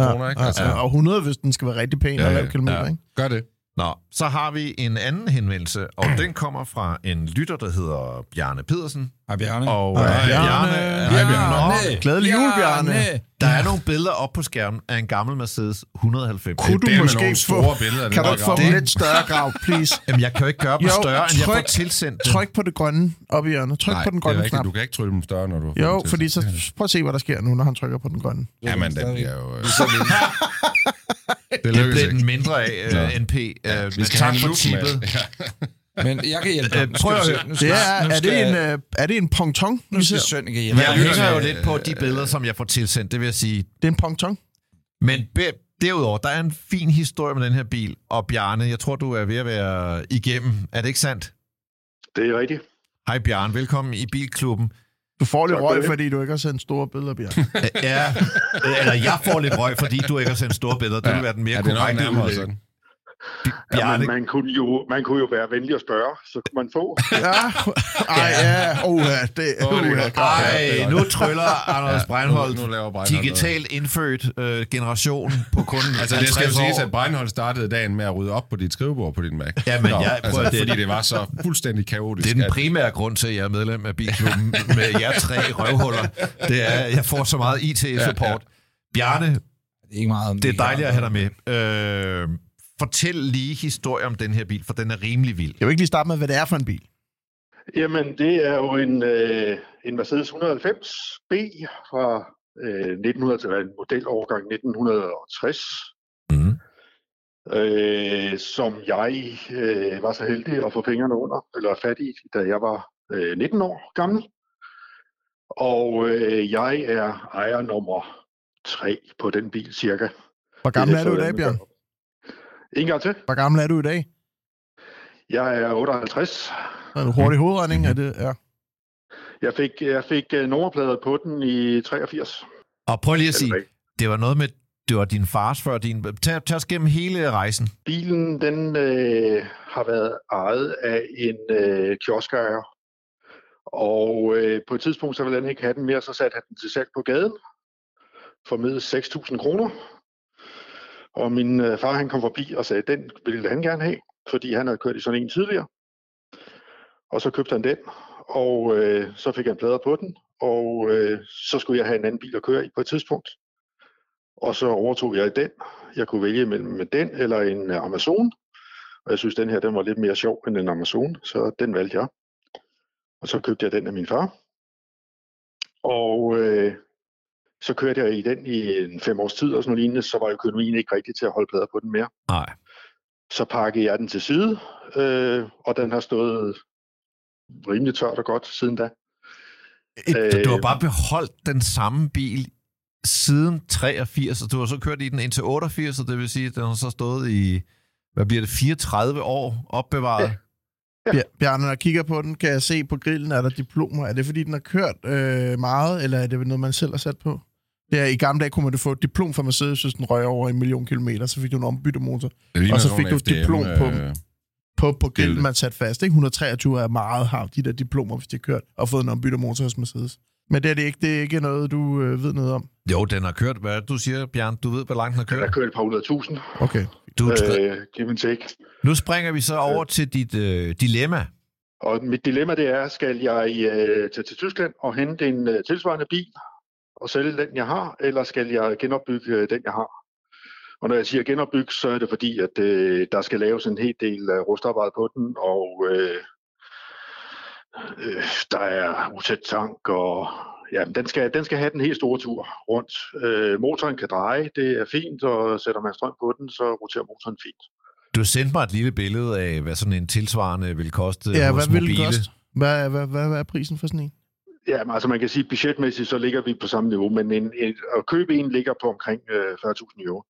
Ja,
kroner, ikke? Altså,
ja, og 100, hvis den skal være rigtig pæn
Ja,
og lave kilometer,
ja.
ikke?
gør det.
Nå, så har vi en anden henvendelse, og den kommer fra en lytter, der hedder Bjarne Pedersen.
Hej, Bjarne.
Og
Hej,
øh,
Bjarne.
Hej, Bjarne.
Nå, glædelig jul, Bjarne.
Der er nogle billeder op på skærmen af en gammel Mercedes 190.
Kunne du
er
måske
nogle
få...
billeder,
Kan du få dem lidt større grav, please?
Jamen, jeg kan jo ikke gøre dem
Jo,
større, end jeg får
tryk-
tilsendt dem.
Tryk på det grønne op i hjørnet. Tryk
Nej,
på den grønne
rigtigt.
knap.
Du kan ikke trylle dem større, når du
Jo, fordi så prøv at se, hvad der sker nu, når han trykker på den grønne.
Jamen, den bliver jo... Øh, det
Det
ikke.
den mindre af, uh, NP. Uh,
Vi skal have en loop med. Ja.
Men jeg kan hjælpe dig. Nu
prøv at
skal vi
høre.
Nu skal,
Det er,
nu
er,
skal,
det en, øh, er det en ponton,
nu
vi
skal
ser?
Søren kan hjælpe
Jeg hænger jo
øh,
lidt på de billeder, som jeg får tilsendt, det vil jeg sige.
Det er en ponton.
Men derudover, der er en fin historie med den her bil. Og Bjarne, jeg tror, du er ved at være igennem. Er det ikke sandt?
Det er rigtigt.
Hej Bjarne, velkommen i Bilklubben.
Du får lidt
Tak
røg, fordi du ikke har sendt store billeder, Bjørn.
Ja, eller jeg får lidt røg, fordi du ikke har sendt store billeder. Det vil være den mere
Ja,
korrekte udlægning.
Sådan.
Ja,
Bjarne,
man, kunne jo, man kunne jo være venlig at spørge, så kunne man få.
Ja, ej, ja, oh, ja, det,
Åh,
oh,
det
ja.
Ej, nu tryller Anders Breinholt,
nu, nu laver Breinholt
digitalt indfødt øh, generation på kun
Altså, det skal jo
50
siges, at Breinholt startede dagen med at rydde op på dit skrivebord på din Mac.
Ja, men jeg-
altså,
prøv at-
fordi det var så fuldstændig kaotisk.
Det er den primære grund til, at jeg er medlem af Bilklubben med jer tre røvhuller. Det er, at jeg får så meget IT-support. Bjarne,
Det er ikke meget
det er dejligt at have dig med. Øh, fortæl lige historie om den her bil, for den er rimelig vild.
Jeg vil ikke lige starte med, hvad det er for en bil.
Jamen, det er jo en, øh, en Mercedes 190 B fra øh, 1900 til en modelårgang 1960,
Mm.
øh, som jeg øh, var så heldig at få fingrene under, eller fat i, da jeg var øh, 19 år gammel. Og øh, jeg er ejer nummer 3 på den bil, cirka.
Hvor gammel
Det
er du i dag, Bjørn?
En gang til.
Hvor gammel er du i dag?
Jeg er 58.
Er du hurtig hovedregning? Er det, ja.
Jeg fik, jeg fik uh, nummerplader på den i 83.
Og prøv lige at
det
sige, det var noget med, det var din fars før din... Tag, tag os gennem hele rejsen.
Bilen den øh, har været ejet af en øh, kioskejer. Og øh, på et tidspunkt, så ville han ikke have den mere, så satte han den til salg på gaden. For med 6.000 kroner. Og min øh, far han kom forbi og sagde, den ville han gerne have, fordi han havde kørt i sådan en tidligere. Og så købte han den, og øh, så fik han plader på den, og øh, så skulle jeg have en anden bil at køre i på et tidspunkt. Og så overtog jeg den. Jeg kunne vælge mellem den eller en Amazon. Og jeg synes, den her den var lidt mere sjov end en Amazon, så den valgte jeg. Og så købte jeg den af min far. Og øh, så kørte jeg i den i en fem års tid og sådan noget lignende, så var økonomien ikke rigtig til at holde plader på den mere.
Nej.
Så pakkede jeg den til side, øh, og den har stået rimelig tørt og godt siden da.
Øh, du har bare beholdt den samme bil siden 83, og du har så kørt i den indtil 88, og det vil sige, at den har så stået i, hvad bliver det, 34 år opbevaret?
Bj- Bjarne, når jeg kigger på den, kan jeg se på grillen, er der diplomer. Er det, fordi den har kørt øh, meget, eller er det noget, man selv har sat på? Er, I gamle dage kunne man få et diplom fra Mercedes, hvis den røg over en million kilometer, så fik du en ombyttemotor. Og så fik du et diplom på
øh,
På, på
Skilte.
man sat fast. Ikke? 123 er meget har de der diplomer, hvis de har kørt og fået en ombyttemotor hos Mercedes. Men det er, det ikke, det er ikke noget, du øh, ved noget om.
Jo, den har kørt, hvad du siger, Bjørn? Du ved, hvor langt den har
Den har
kørt?
kørt et par hundrede tusind.
Okay.
Du,
Øh, give and take.
nu springer vi så over til dit øh, dilemma.
Og mit dilemma det er, skal jeg øh, tage til Tyskland og hente en øh, tilsvarende bil og sælge den, jeg har, eller skal jeg genopbygge øh, den, jeg har? Og når jeg siger genopbygge, så er det fordi, at øh, der skal laves en hel del øh, rustarbejde på den, og øh, øh, der er utæt tank, og ja, den skal, den skal have den helt store tur rundt. Øh, motoren kan dreje, det er fint, og sætter man strøm på den, så roterer motoren fint.
Du sendte mig et lille billede af, hvad sådan en tilsvarende vil koste
Ja,
hos
hvad vil
mobile.
koste? Hvad, hvad, hvad, hvad er prisen for sådan en?
Ja, men altså man kan sige, budgetmæssigt så ligger vi på samme niveau, men en, en, at købe en ligger på omkring øh, 40.000 euro.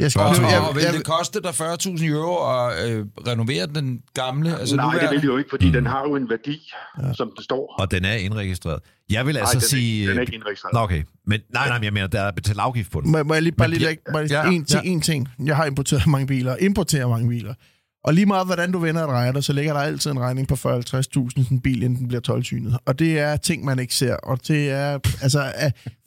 Jeg skal,
Og,
jeg, jeg,
og vil
jeg,
det koste dig 40.000 euro at øh, renovere den gamle? Altså
Nej, det
nuværende?
vil det jo ikke, fordi
Mm.
den har jo en værdi, ja. som den står.
Og den er indregistreret. Jeg vil
Nej,
altså
den, er,
sige...
ikke- den er ikke indregistreret.
Nå, okay. Men nej, nej, men jeg mener, der er betalt afgift på den.
Må, må jeg lige bare lige lægge
ja,
en,
ja.
en ting. Jeg har importeret mange biler, importerer mange biler. Og lige meget, hvordan du vender og drejer dig, så ligger der altid en regning på 40-50.000 sådan en bil, inden den bliver 12 Og det er ting, man ikke ser. Og det er altså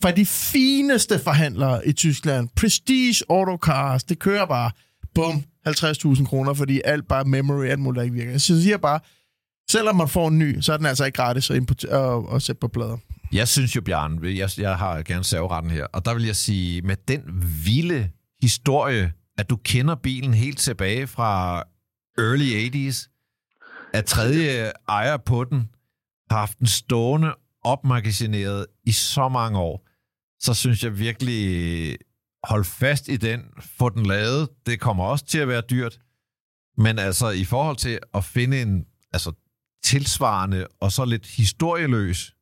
fra de fineste forhandlere i Tyskland. Prestige Autocars, det kører bare. Bum, 50.000 kroner, fordi alt bare memory, alt muligt, der ikke virker. Så jeg siger bare, selvom man får en ny, så er den altså ikke gratis at, importere, at, at sætte på plader.
Jeg synes jo, Bjørn, jeg, jeg har gerne serveretten her, og der vil jeg sige, med den vilde historie, at du kender bilen helt tilbage fra early 80's, at tredje ejer på den har haft den stående opmagasineret i så mange år, så synes jeg virkelig, hold fast i den, få den lavet. Det kommer også til at være dyrt, men altså i forhold til at finde en altså, tilsvarende og så lidt historieløs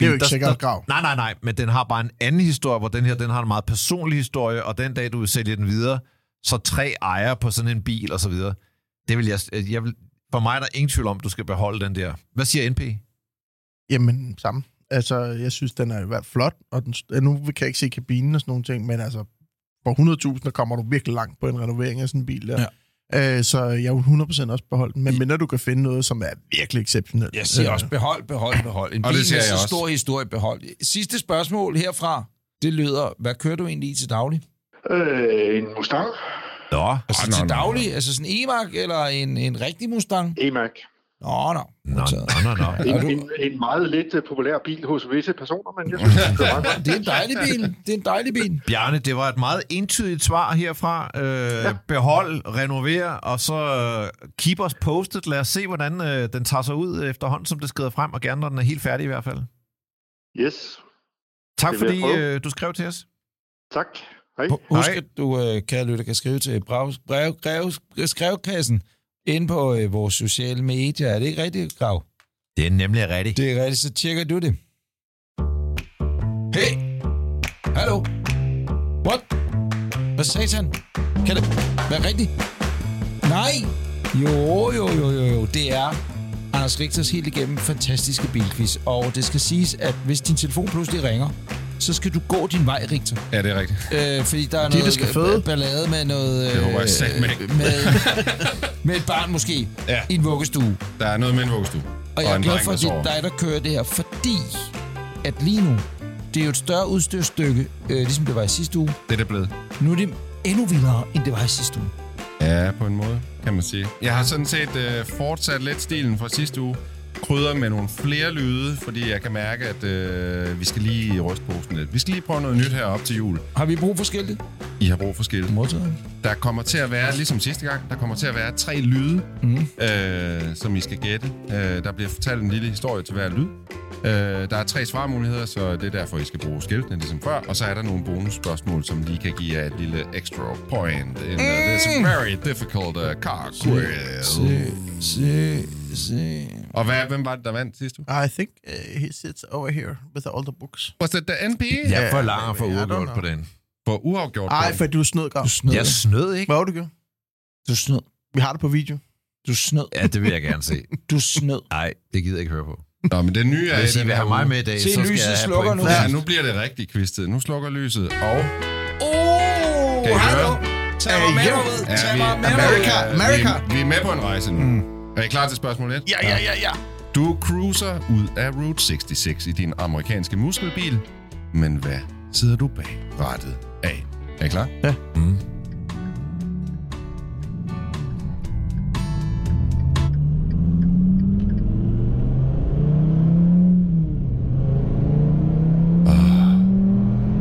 Det er jo ikke
der-
sikkert grav.
Nej, nej, nej, men den har bare en anden historie, hvor den her, den har en meget personlig historie, og den dag, du vil sælge den videre, så tre ejere på sådan en bil og så videre. Det vil jeg, jeg vil, for mig er der ingen tvivl om, du skal beholde den der. Hvad siger NP?
Jamen, samme. Altså, jeg synes, den er i hvert fald flot, og den, nu kan jeg ikke se kabinen og sådan nogle ting, men altså, for 100.000, der kommer du virkelig langt på en renovering af sådan en bil der. Ja. Øh, så jeg vil 100% også beholde den, men mindre du kan finde noget, som er virkelig exceptionelt.
Jeg siger
Øh,
også behold, behold, behold. En
Og
bil
det siger
med så
også.
stor historie, behold. Sidste spørgsmål herfra, det lyder, hvad kører du egentlig i til daglig?
Øh, en Mustang
Nå,
Altså
nå,
til
nå, nå.
daglig, altså sådan en E-Mark eller en, en rigtig Mustang?
E-Mac.
Nå, nå.
nå, nå, nå, nå.
En, en, en meget lidt øh, populær bil hos visse personer, men jeg synes, det er meget.
Det er en dejlig bil. Det er en dejlig bil.
Bjarne, det var et meget entydigt svar herfra. Øh, ja. Behold, renover, og så øh, keep us posted. Lad os se, hvordan øh, den tager sig ud efterhånden, som det skrider frem, og gerne, når den er helt færdig i hvert fald.
Yes,
Tak fordi øh, du skrev til os.
tak. Hej.
Husk, at du, øh, kære lytter, kan skrive til brev, brev, brev, skrevkassen inde på øh, vores sociale medier. Er det ikke rigtigt, Grav?
Det er nemlig rigtigt.
Det er rigtigt, så tjekker du det. Hey! Hallo? What? Hvad satan? Kan det være rigtigt? Nej! Jo, jo, jo, jo, jo. Det er Anders Rigters helt igennem fantastiske bilquiz. Og det skal siges, at hvis din telefon pludselig ringer, så skal du gå din vej, Richter.
Ja, det er rigtigt.
Øh, fordi der er
De, der
noget
skal
øh,
føde.
ballade med noget... Øh,
Det håber jeg satme ikke.
med, med et barn måske
Ja.
i en vuggestue.
Der er noget med en vuggestue.
Og jeg er glad for,
der
at det er dig, der kører det her, fordi at lige nu, det er jo et større udstyrstykke, øh, ligesom det var i sidste uge.
Det er det blevet.
Nu er det endnu vildere, end det var i sidste uge.
Ja, på en måde, kan man sige. Jeg har sådan set øh, fortsat lidt stilen fra sidste uge. Krydder med nogle flere lyde, fordi jeg kan mærke, at øh, vi skal lige i rystposen lidt. Vi skal lige prøve noget nyt her op til jul.
Har vi brug for skiltet?
I har brug for skilt.
Modtaget.
Der kommer til at være, ligesom sidste gang, der kommer til at være tre lyde,
Mm.
øh, som I skal gætte. Øh, der bliver fortalt en lille historie til hver lyd. Øh, der er tre svarmuligheder, så det er derfor, I skal bruge skiltene, ligesom før. Og så er der nogle bonusspørgsmål, som lige kan give jer et lille extra point. In, uh, this very difficult uh, car quiz.
Se, se, se.
Og hvad, hvem var det, der vandt sidste uge?
I think uh, he sits over here with all the books.
Was it the NP?
Jeg forlanger for uafgjort på den.
For uafgjort.
Ej,
point.
for du snød, Grav.
Du snød.
Jeg snød ikke.
Hvad var du gjorde?
Du snød.
Vi har det på video.
Du snød.
Ja, det vil jeg gerne se.
Du snød.
Nej, det gider jeg ikke høre på.
Nå, men det nye er...
Hvis I vil have mig med i dag,
Se,
så skal
lyset
jeg have
slukker nu.
Ja, nu bliver det rigtig kvistet. Nu slukker lyset, og...
Åh,
Kan I
hallo.
høre?
Tag mig med
America, America.
Vi, vi er med på en rejse nu. Mm. Er I klar til spørgsmål 1?
Ja, ja, ja, ja.
Du cruiser ud af Route 66 i din amerikanske muskelbil, men hvad sidder du bag rattet af? Er I klar?
Ja.
Mm.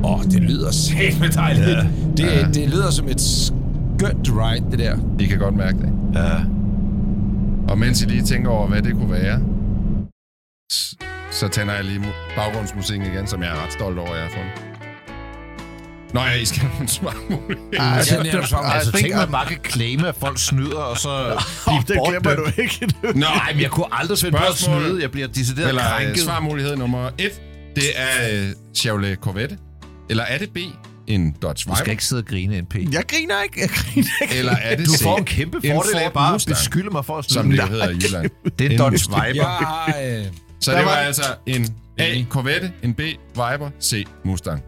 Åh, oh, det lyder sæt med dejligt.
Ja.
Det,
Ja.
det lyder som et skønt ride, det der.
I kan godt mærke det.
Ja.
Og mens I lige tænker over, hvad det kunne være, så tænder jeg lige mu- baggrundsmusikken igen, som jeg er ret stolt over, at jeg har fundet. Nå ja, I skal have en smart mulighed.
Ej,
Ja,
altså,
det er sådan.
Altså, tænk, man
I'm-
bare kan claime, at folk snyder, og så blive
det glemmer du ikke.
Nej, men jeg kunne aldrig finde på at snyde. Jeg bliver decideret
Eller øh,
krænket.
svarmulighed nummer 1, det er øh, Chevrolet Corvette. Eller er det B, en Dodge
Du
Viper?
skal ikke sidde og grine, NP.
Jeg griner ikke. Jeg griner ikke.
Eller er det
Du får en kæmpe
en
fordel af bare at beskylde mig for at
som
snyde.
det jo hedder i Jylland.
Det er en Dodge. Viper.
Jeg, øh,
Så det var
var-
altså en A,
Enig.
Corvette, en B, Viper, C, Mustang.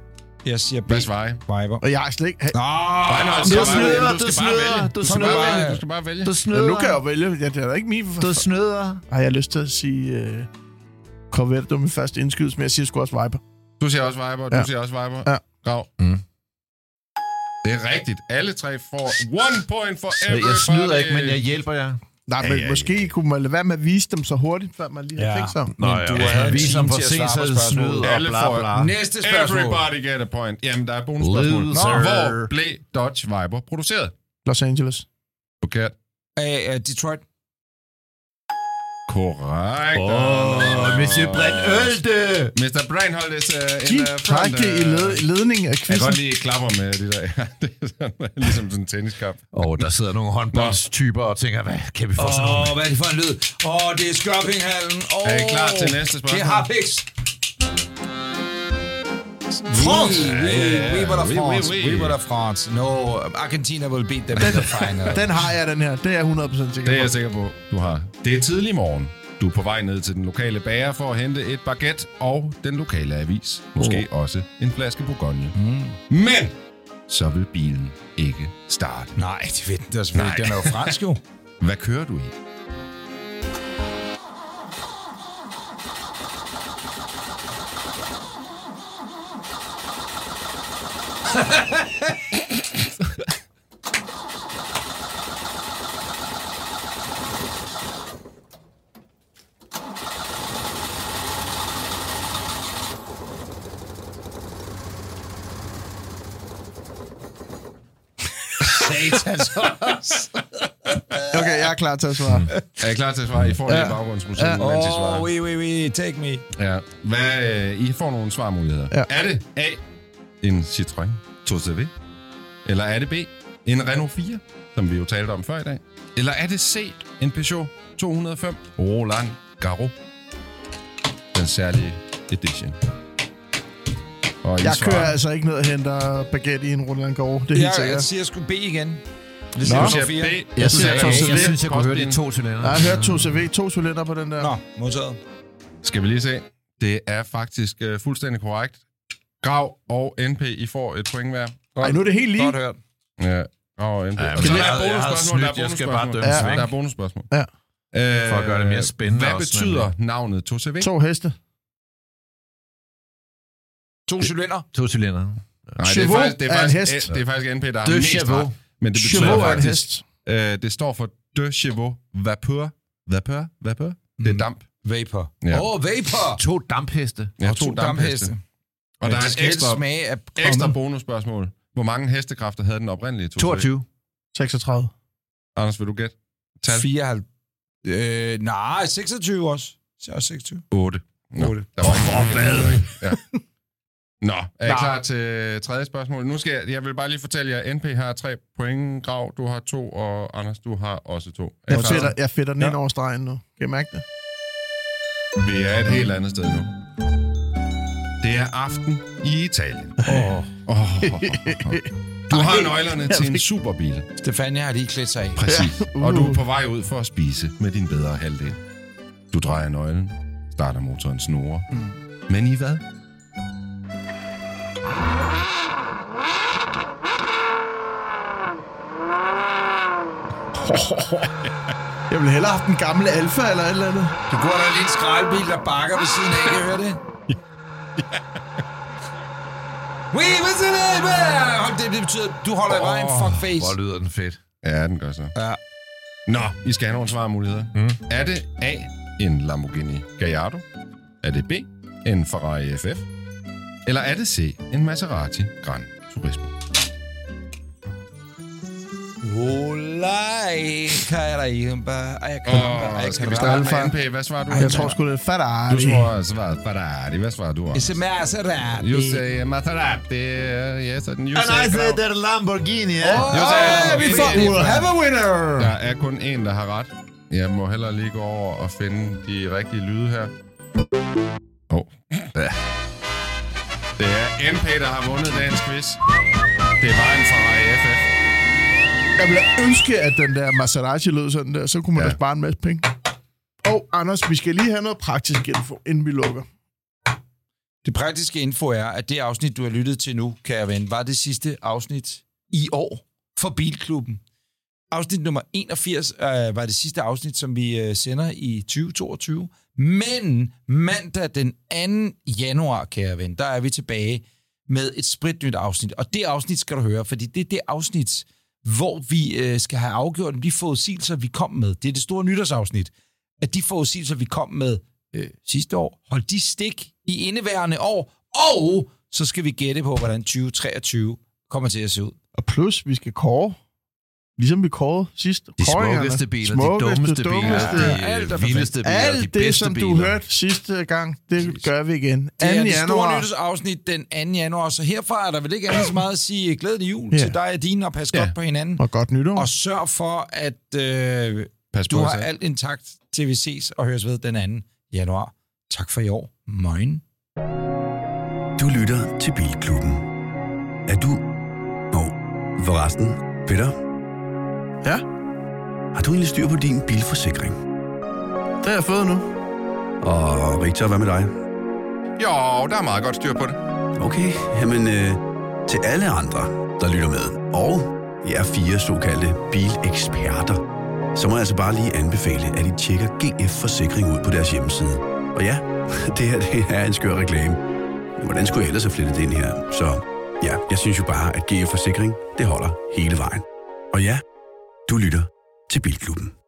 jeg siger B.
Hvad svarer?
Viber.
Og jeg har slet ikke...
Nå,
Nej, nej,
Du snyder, du snyder, du
skal bare
snyder.
vælge. Du skal bare vælge.
Du
Ja,
snyder.
nu kan jeg jo vælge. Ja, det er da ikke min for
Du snyder.
Har jeg lyst til at sige... Uh, Corvette, det var min første indskydelse, men jeg siger sgu også Viper.
Du siger også Viper, du
Ja.
siger også Viper.
Ja.
Grav.
Mm.
Det er rigtigt. Alle tre får one point for
Så
everybody.
jeg snyder ikke, men jeg hjælper jer.
Nej, men
Ja, ja, ja.
måske kunne man lade være med at vise dem så hurtigt, før man lige har
Ja.
tænkt sig om.
Nå,
Men
ja,
du
okay.
har en
Vis
time
ham for
til at
sent,
svare på
så snyd
spørgsmålet.
og
Alle
bla
får
bla.
Næste spørgsmål.
Everybody get a point. Jamen, der er bonusspørgsmål.
Loser.
Hvor blev Dodge Viper produceret?
Los Angeles.
Forkert.
Af af Detroit.
Korrekt.
Åh, Monsieur Brindølte!
Mr. Breinholt is uh, in front.
Direkte i
uh,
led, ledning af
Jeg kan
quizzen.
godt lide klapper med de der. det er sådan, ligesom sådan en tenniskamp.
Og der sidder nogle håndboldstyper og tænker, hvad kan vi få sådan
Åh,
nogle?
oh, hvad er det for en lyd? Åh, oh, det er Skørpinghallen. Oh,
Er I klar til næste spørgsmål?
Det er Harpix. France. Oui, oui, oui, oui,
Oui, oui,
France.
oui.
We were France. No, Argentina will beat them in the final.
Den har jeg, den her. Det er jeg 100% sikker
Det er
på.
jeg sikker på, du har. Det er tidlig morgen. Du er på vej ned til den lokale bager for at hente et baguette og den lokale avis. Måske oh. også en flaske Bourgogne. Mm. Men så vil bilen ikke starte.
Nej, det ved den da selvfølgelig.
Nej.
Den er jo fransk jo.
Hvad kører du i?
Satans også.
Okay, jeg er klar til at svare.
Er I klar til at svare? I får lige
Ja.
baggrundsmusik,
Ja.
mens I svarer.
Oh, oui, oui, oui, take me.
Ja. Hvad, øh, I får nogle svarmuligheder.
Ja.
Er det A, en Citroën 2CV? Eller er det B, en Renault 4, som vi jo talte om før i dag? Eller er det C, en Peugeot 205 Roland Garros? Den særlige edition. Og I
Jeg
svarer-
kører altså ikke ned og henter baguette i en Roland Garros. Det er helt
Jeg, jeg
sikkert.
siger sgu B igen. Det
Du
siger
siger
nummer fire.
B.
Jeg,
Du
siger,
siger
jeg,
A.
jeg synes, jeg kunne høre de
Postbilen.
to cylinder.
Jeg har hørt to CV, to cylinder på den der.
Nå, modtaget.
Skal vi lige se. Det er faktisk uh, fuldstændig korrekt. Grav og NP, I får et point hver.
Ej, nu er det helt lige.
Godt hørt.
Ja, Grav og NP.
Ja, men
er der
jeg havde
bonusspørgsmål. Der er
snydt. Jeg skal bare
bonusspørgsmål. Ja,
væk.
der er bonusspørgsmål.
Ja.
Øh,
For at gøre det mere spændende
Hvad
også,
betyder
nemlig.
navnet 2CV?
To heste.
To cylinder.
To cylinder.
Nej, det er faktisk, det er
er en
faktisk,
hest.
det er faktisk NP, der har
De
mest
Chevaux.
ret. Men det betyder
Chevaux er en
faktisk,
hest.
øh, det står for de Chevaux vapeur. Vapeur? Vapeur? Det er damp.
Vapor. Åh,
Ja.
oh, vapor!
To dampheste.
Ja,
og to dampheste.
Og der er
helst
ekstra,
smage af
ekstra bonusspørgsmål. Hvor mange hestekræfter havde den oprindelige 2CV?
22.
36.
Anders, vil du gætte? Tal?
54. Øh, nej, 26 også. Så er 26.
8. Nå,
Otte.
Der var for hvad? Ja. Nå, er I
Nå.
klar til tredje spørgsmål? Nu skal jeg, jeg vil bare lige fortælle jer, NP har tre point, Grav, du har to, og Anders, du har også to. Er
Jeg fætter, jeg fætter den
Ja.
ind over stregen nu. Kan I mærke det?
Vi er et helt andet sted nu. Er aften i Italien.
Oh.
Oh. Du har nøglerne til en superbil.
Stefania har lige klædt sig af.
Præcis.
Ja.
Og du er
Uh.
på vej ud for at spise med din bedre halvdel. Du drejer nøglen, starter motoren snore. Mm. Men i hvad?
Jeg ville hellere have haft en gammel Alfa eller et eller andet.
Du går der lige en skraldbil, der bakker ved siden af. Kan I høre det? Hvad siger det? Hold det, det betyder, du holder i vejen, fuck face.
Hvor lyder den fedt.
Ja, den gør så.
Ja.
Nå, I skal have nogle svarmuligheder. Mm. Er det A, en Lamborghini Gallardo? Er det B, en Ferrari FF? Eller er det C, en Maserati Gran Turismo?
Ej,
Åh,
caramba,
skal vi starte med NP? Hvad svarer du?
Jeg tror sgu, det er Ferrari.
Du svarer svaret Ferrari. Hvad svarer du?
It's a Maserati.
You say Maserati. Yes, and you
And
say...
I said
Grav.
that Lamborghini, ja.
Åh,
You say
vi
Lamborghini.
får, we'll have a winner.
Der er kun en, der har ret. Jeg må hellere lige gå over og finde de rigtige lyde her. Åh. Oh. Ja. Det er NP, der har vundet dagens quiz. Det var en Ferrari FF.
Jeg ville ønske, at den der Maserati lød sådan der, så kunne man
Ja.
da spare en masse penge. Og Anders, vi skal lige have noget praktisk info, inden vi lukker.
Det praktiske info er, at det afsnit, du har lyttet til nu, kære ven, var det sidste afsnit i år for Bilklubben. Afsnit nummer 81 øh, var det sidste afsnit, som vi øh, sender i 2022. Men mandag den 2. januar, kære ven, der er vi tilbage med et spritnyt afsnit. Og det afsnit skal du høre, fordi det er det afsnit, hvor vi øh, skal have afgjort de forudsigelser, vi kom med. Det er det store nytårsafsnit. At de forudsigelser, vi kom med øh, sidste år, hold de stik i indeværende år, og så skal vi gætte på, hvordan 2023 kommer til at se ud.
Og plus, vi skal kåre, ligesom vi kårede sidst.
De smukkeste biler,
Smukkeste,
de dummeste biler,
dummeste.
de
Alt
øh, vildeste biler, de
Alt det,
bedste
som
biler.
du hørte sidste gang, det gør vi igen. 2.
Det er det store nytårsafsnit den 2. januar, så herfra er der vel ikke andet så meget at sige glædelig jul
Ja.
til dig og dine, og pas
Ja.
godt på hinanden.
Og godt nytår.
Og sørg for, at øh,
Pas
du
på
har
selv.
alt intakt, til vi ses og høres ved den 2. januar. Tak for i år. Moin.
Du lytter til Bilklubben. Er du... Nå, forresten, Peter,
Ja,
har du egentlig styr på din bilforsikring?
det har jeg fået nu.
Og Victor, hvad med dig?
Jo, der er meget godt styr på det.
Okay, jamen øh, til alle andre, der lytter med, og jer fire såkaldte bileksperter, så må jeg altså bare lige anbefale, at I tjekker GF Forsikring ud på deres hjemmeside. Og ja, det her det er en skør reklame. Men hvordan skulle jeg ellers have flettet det ind her? Så ja, jeg synes jo bare, at GF Forsikring, det holder hele vejen. Og ja, du lytter til Bilklubben.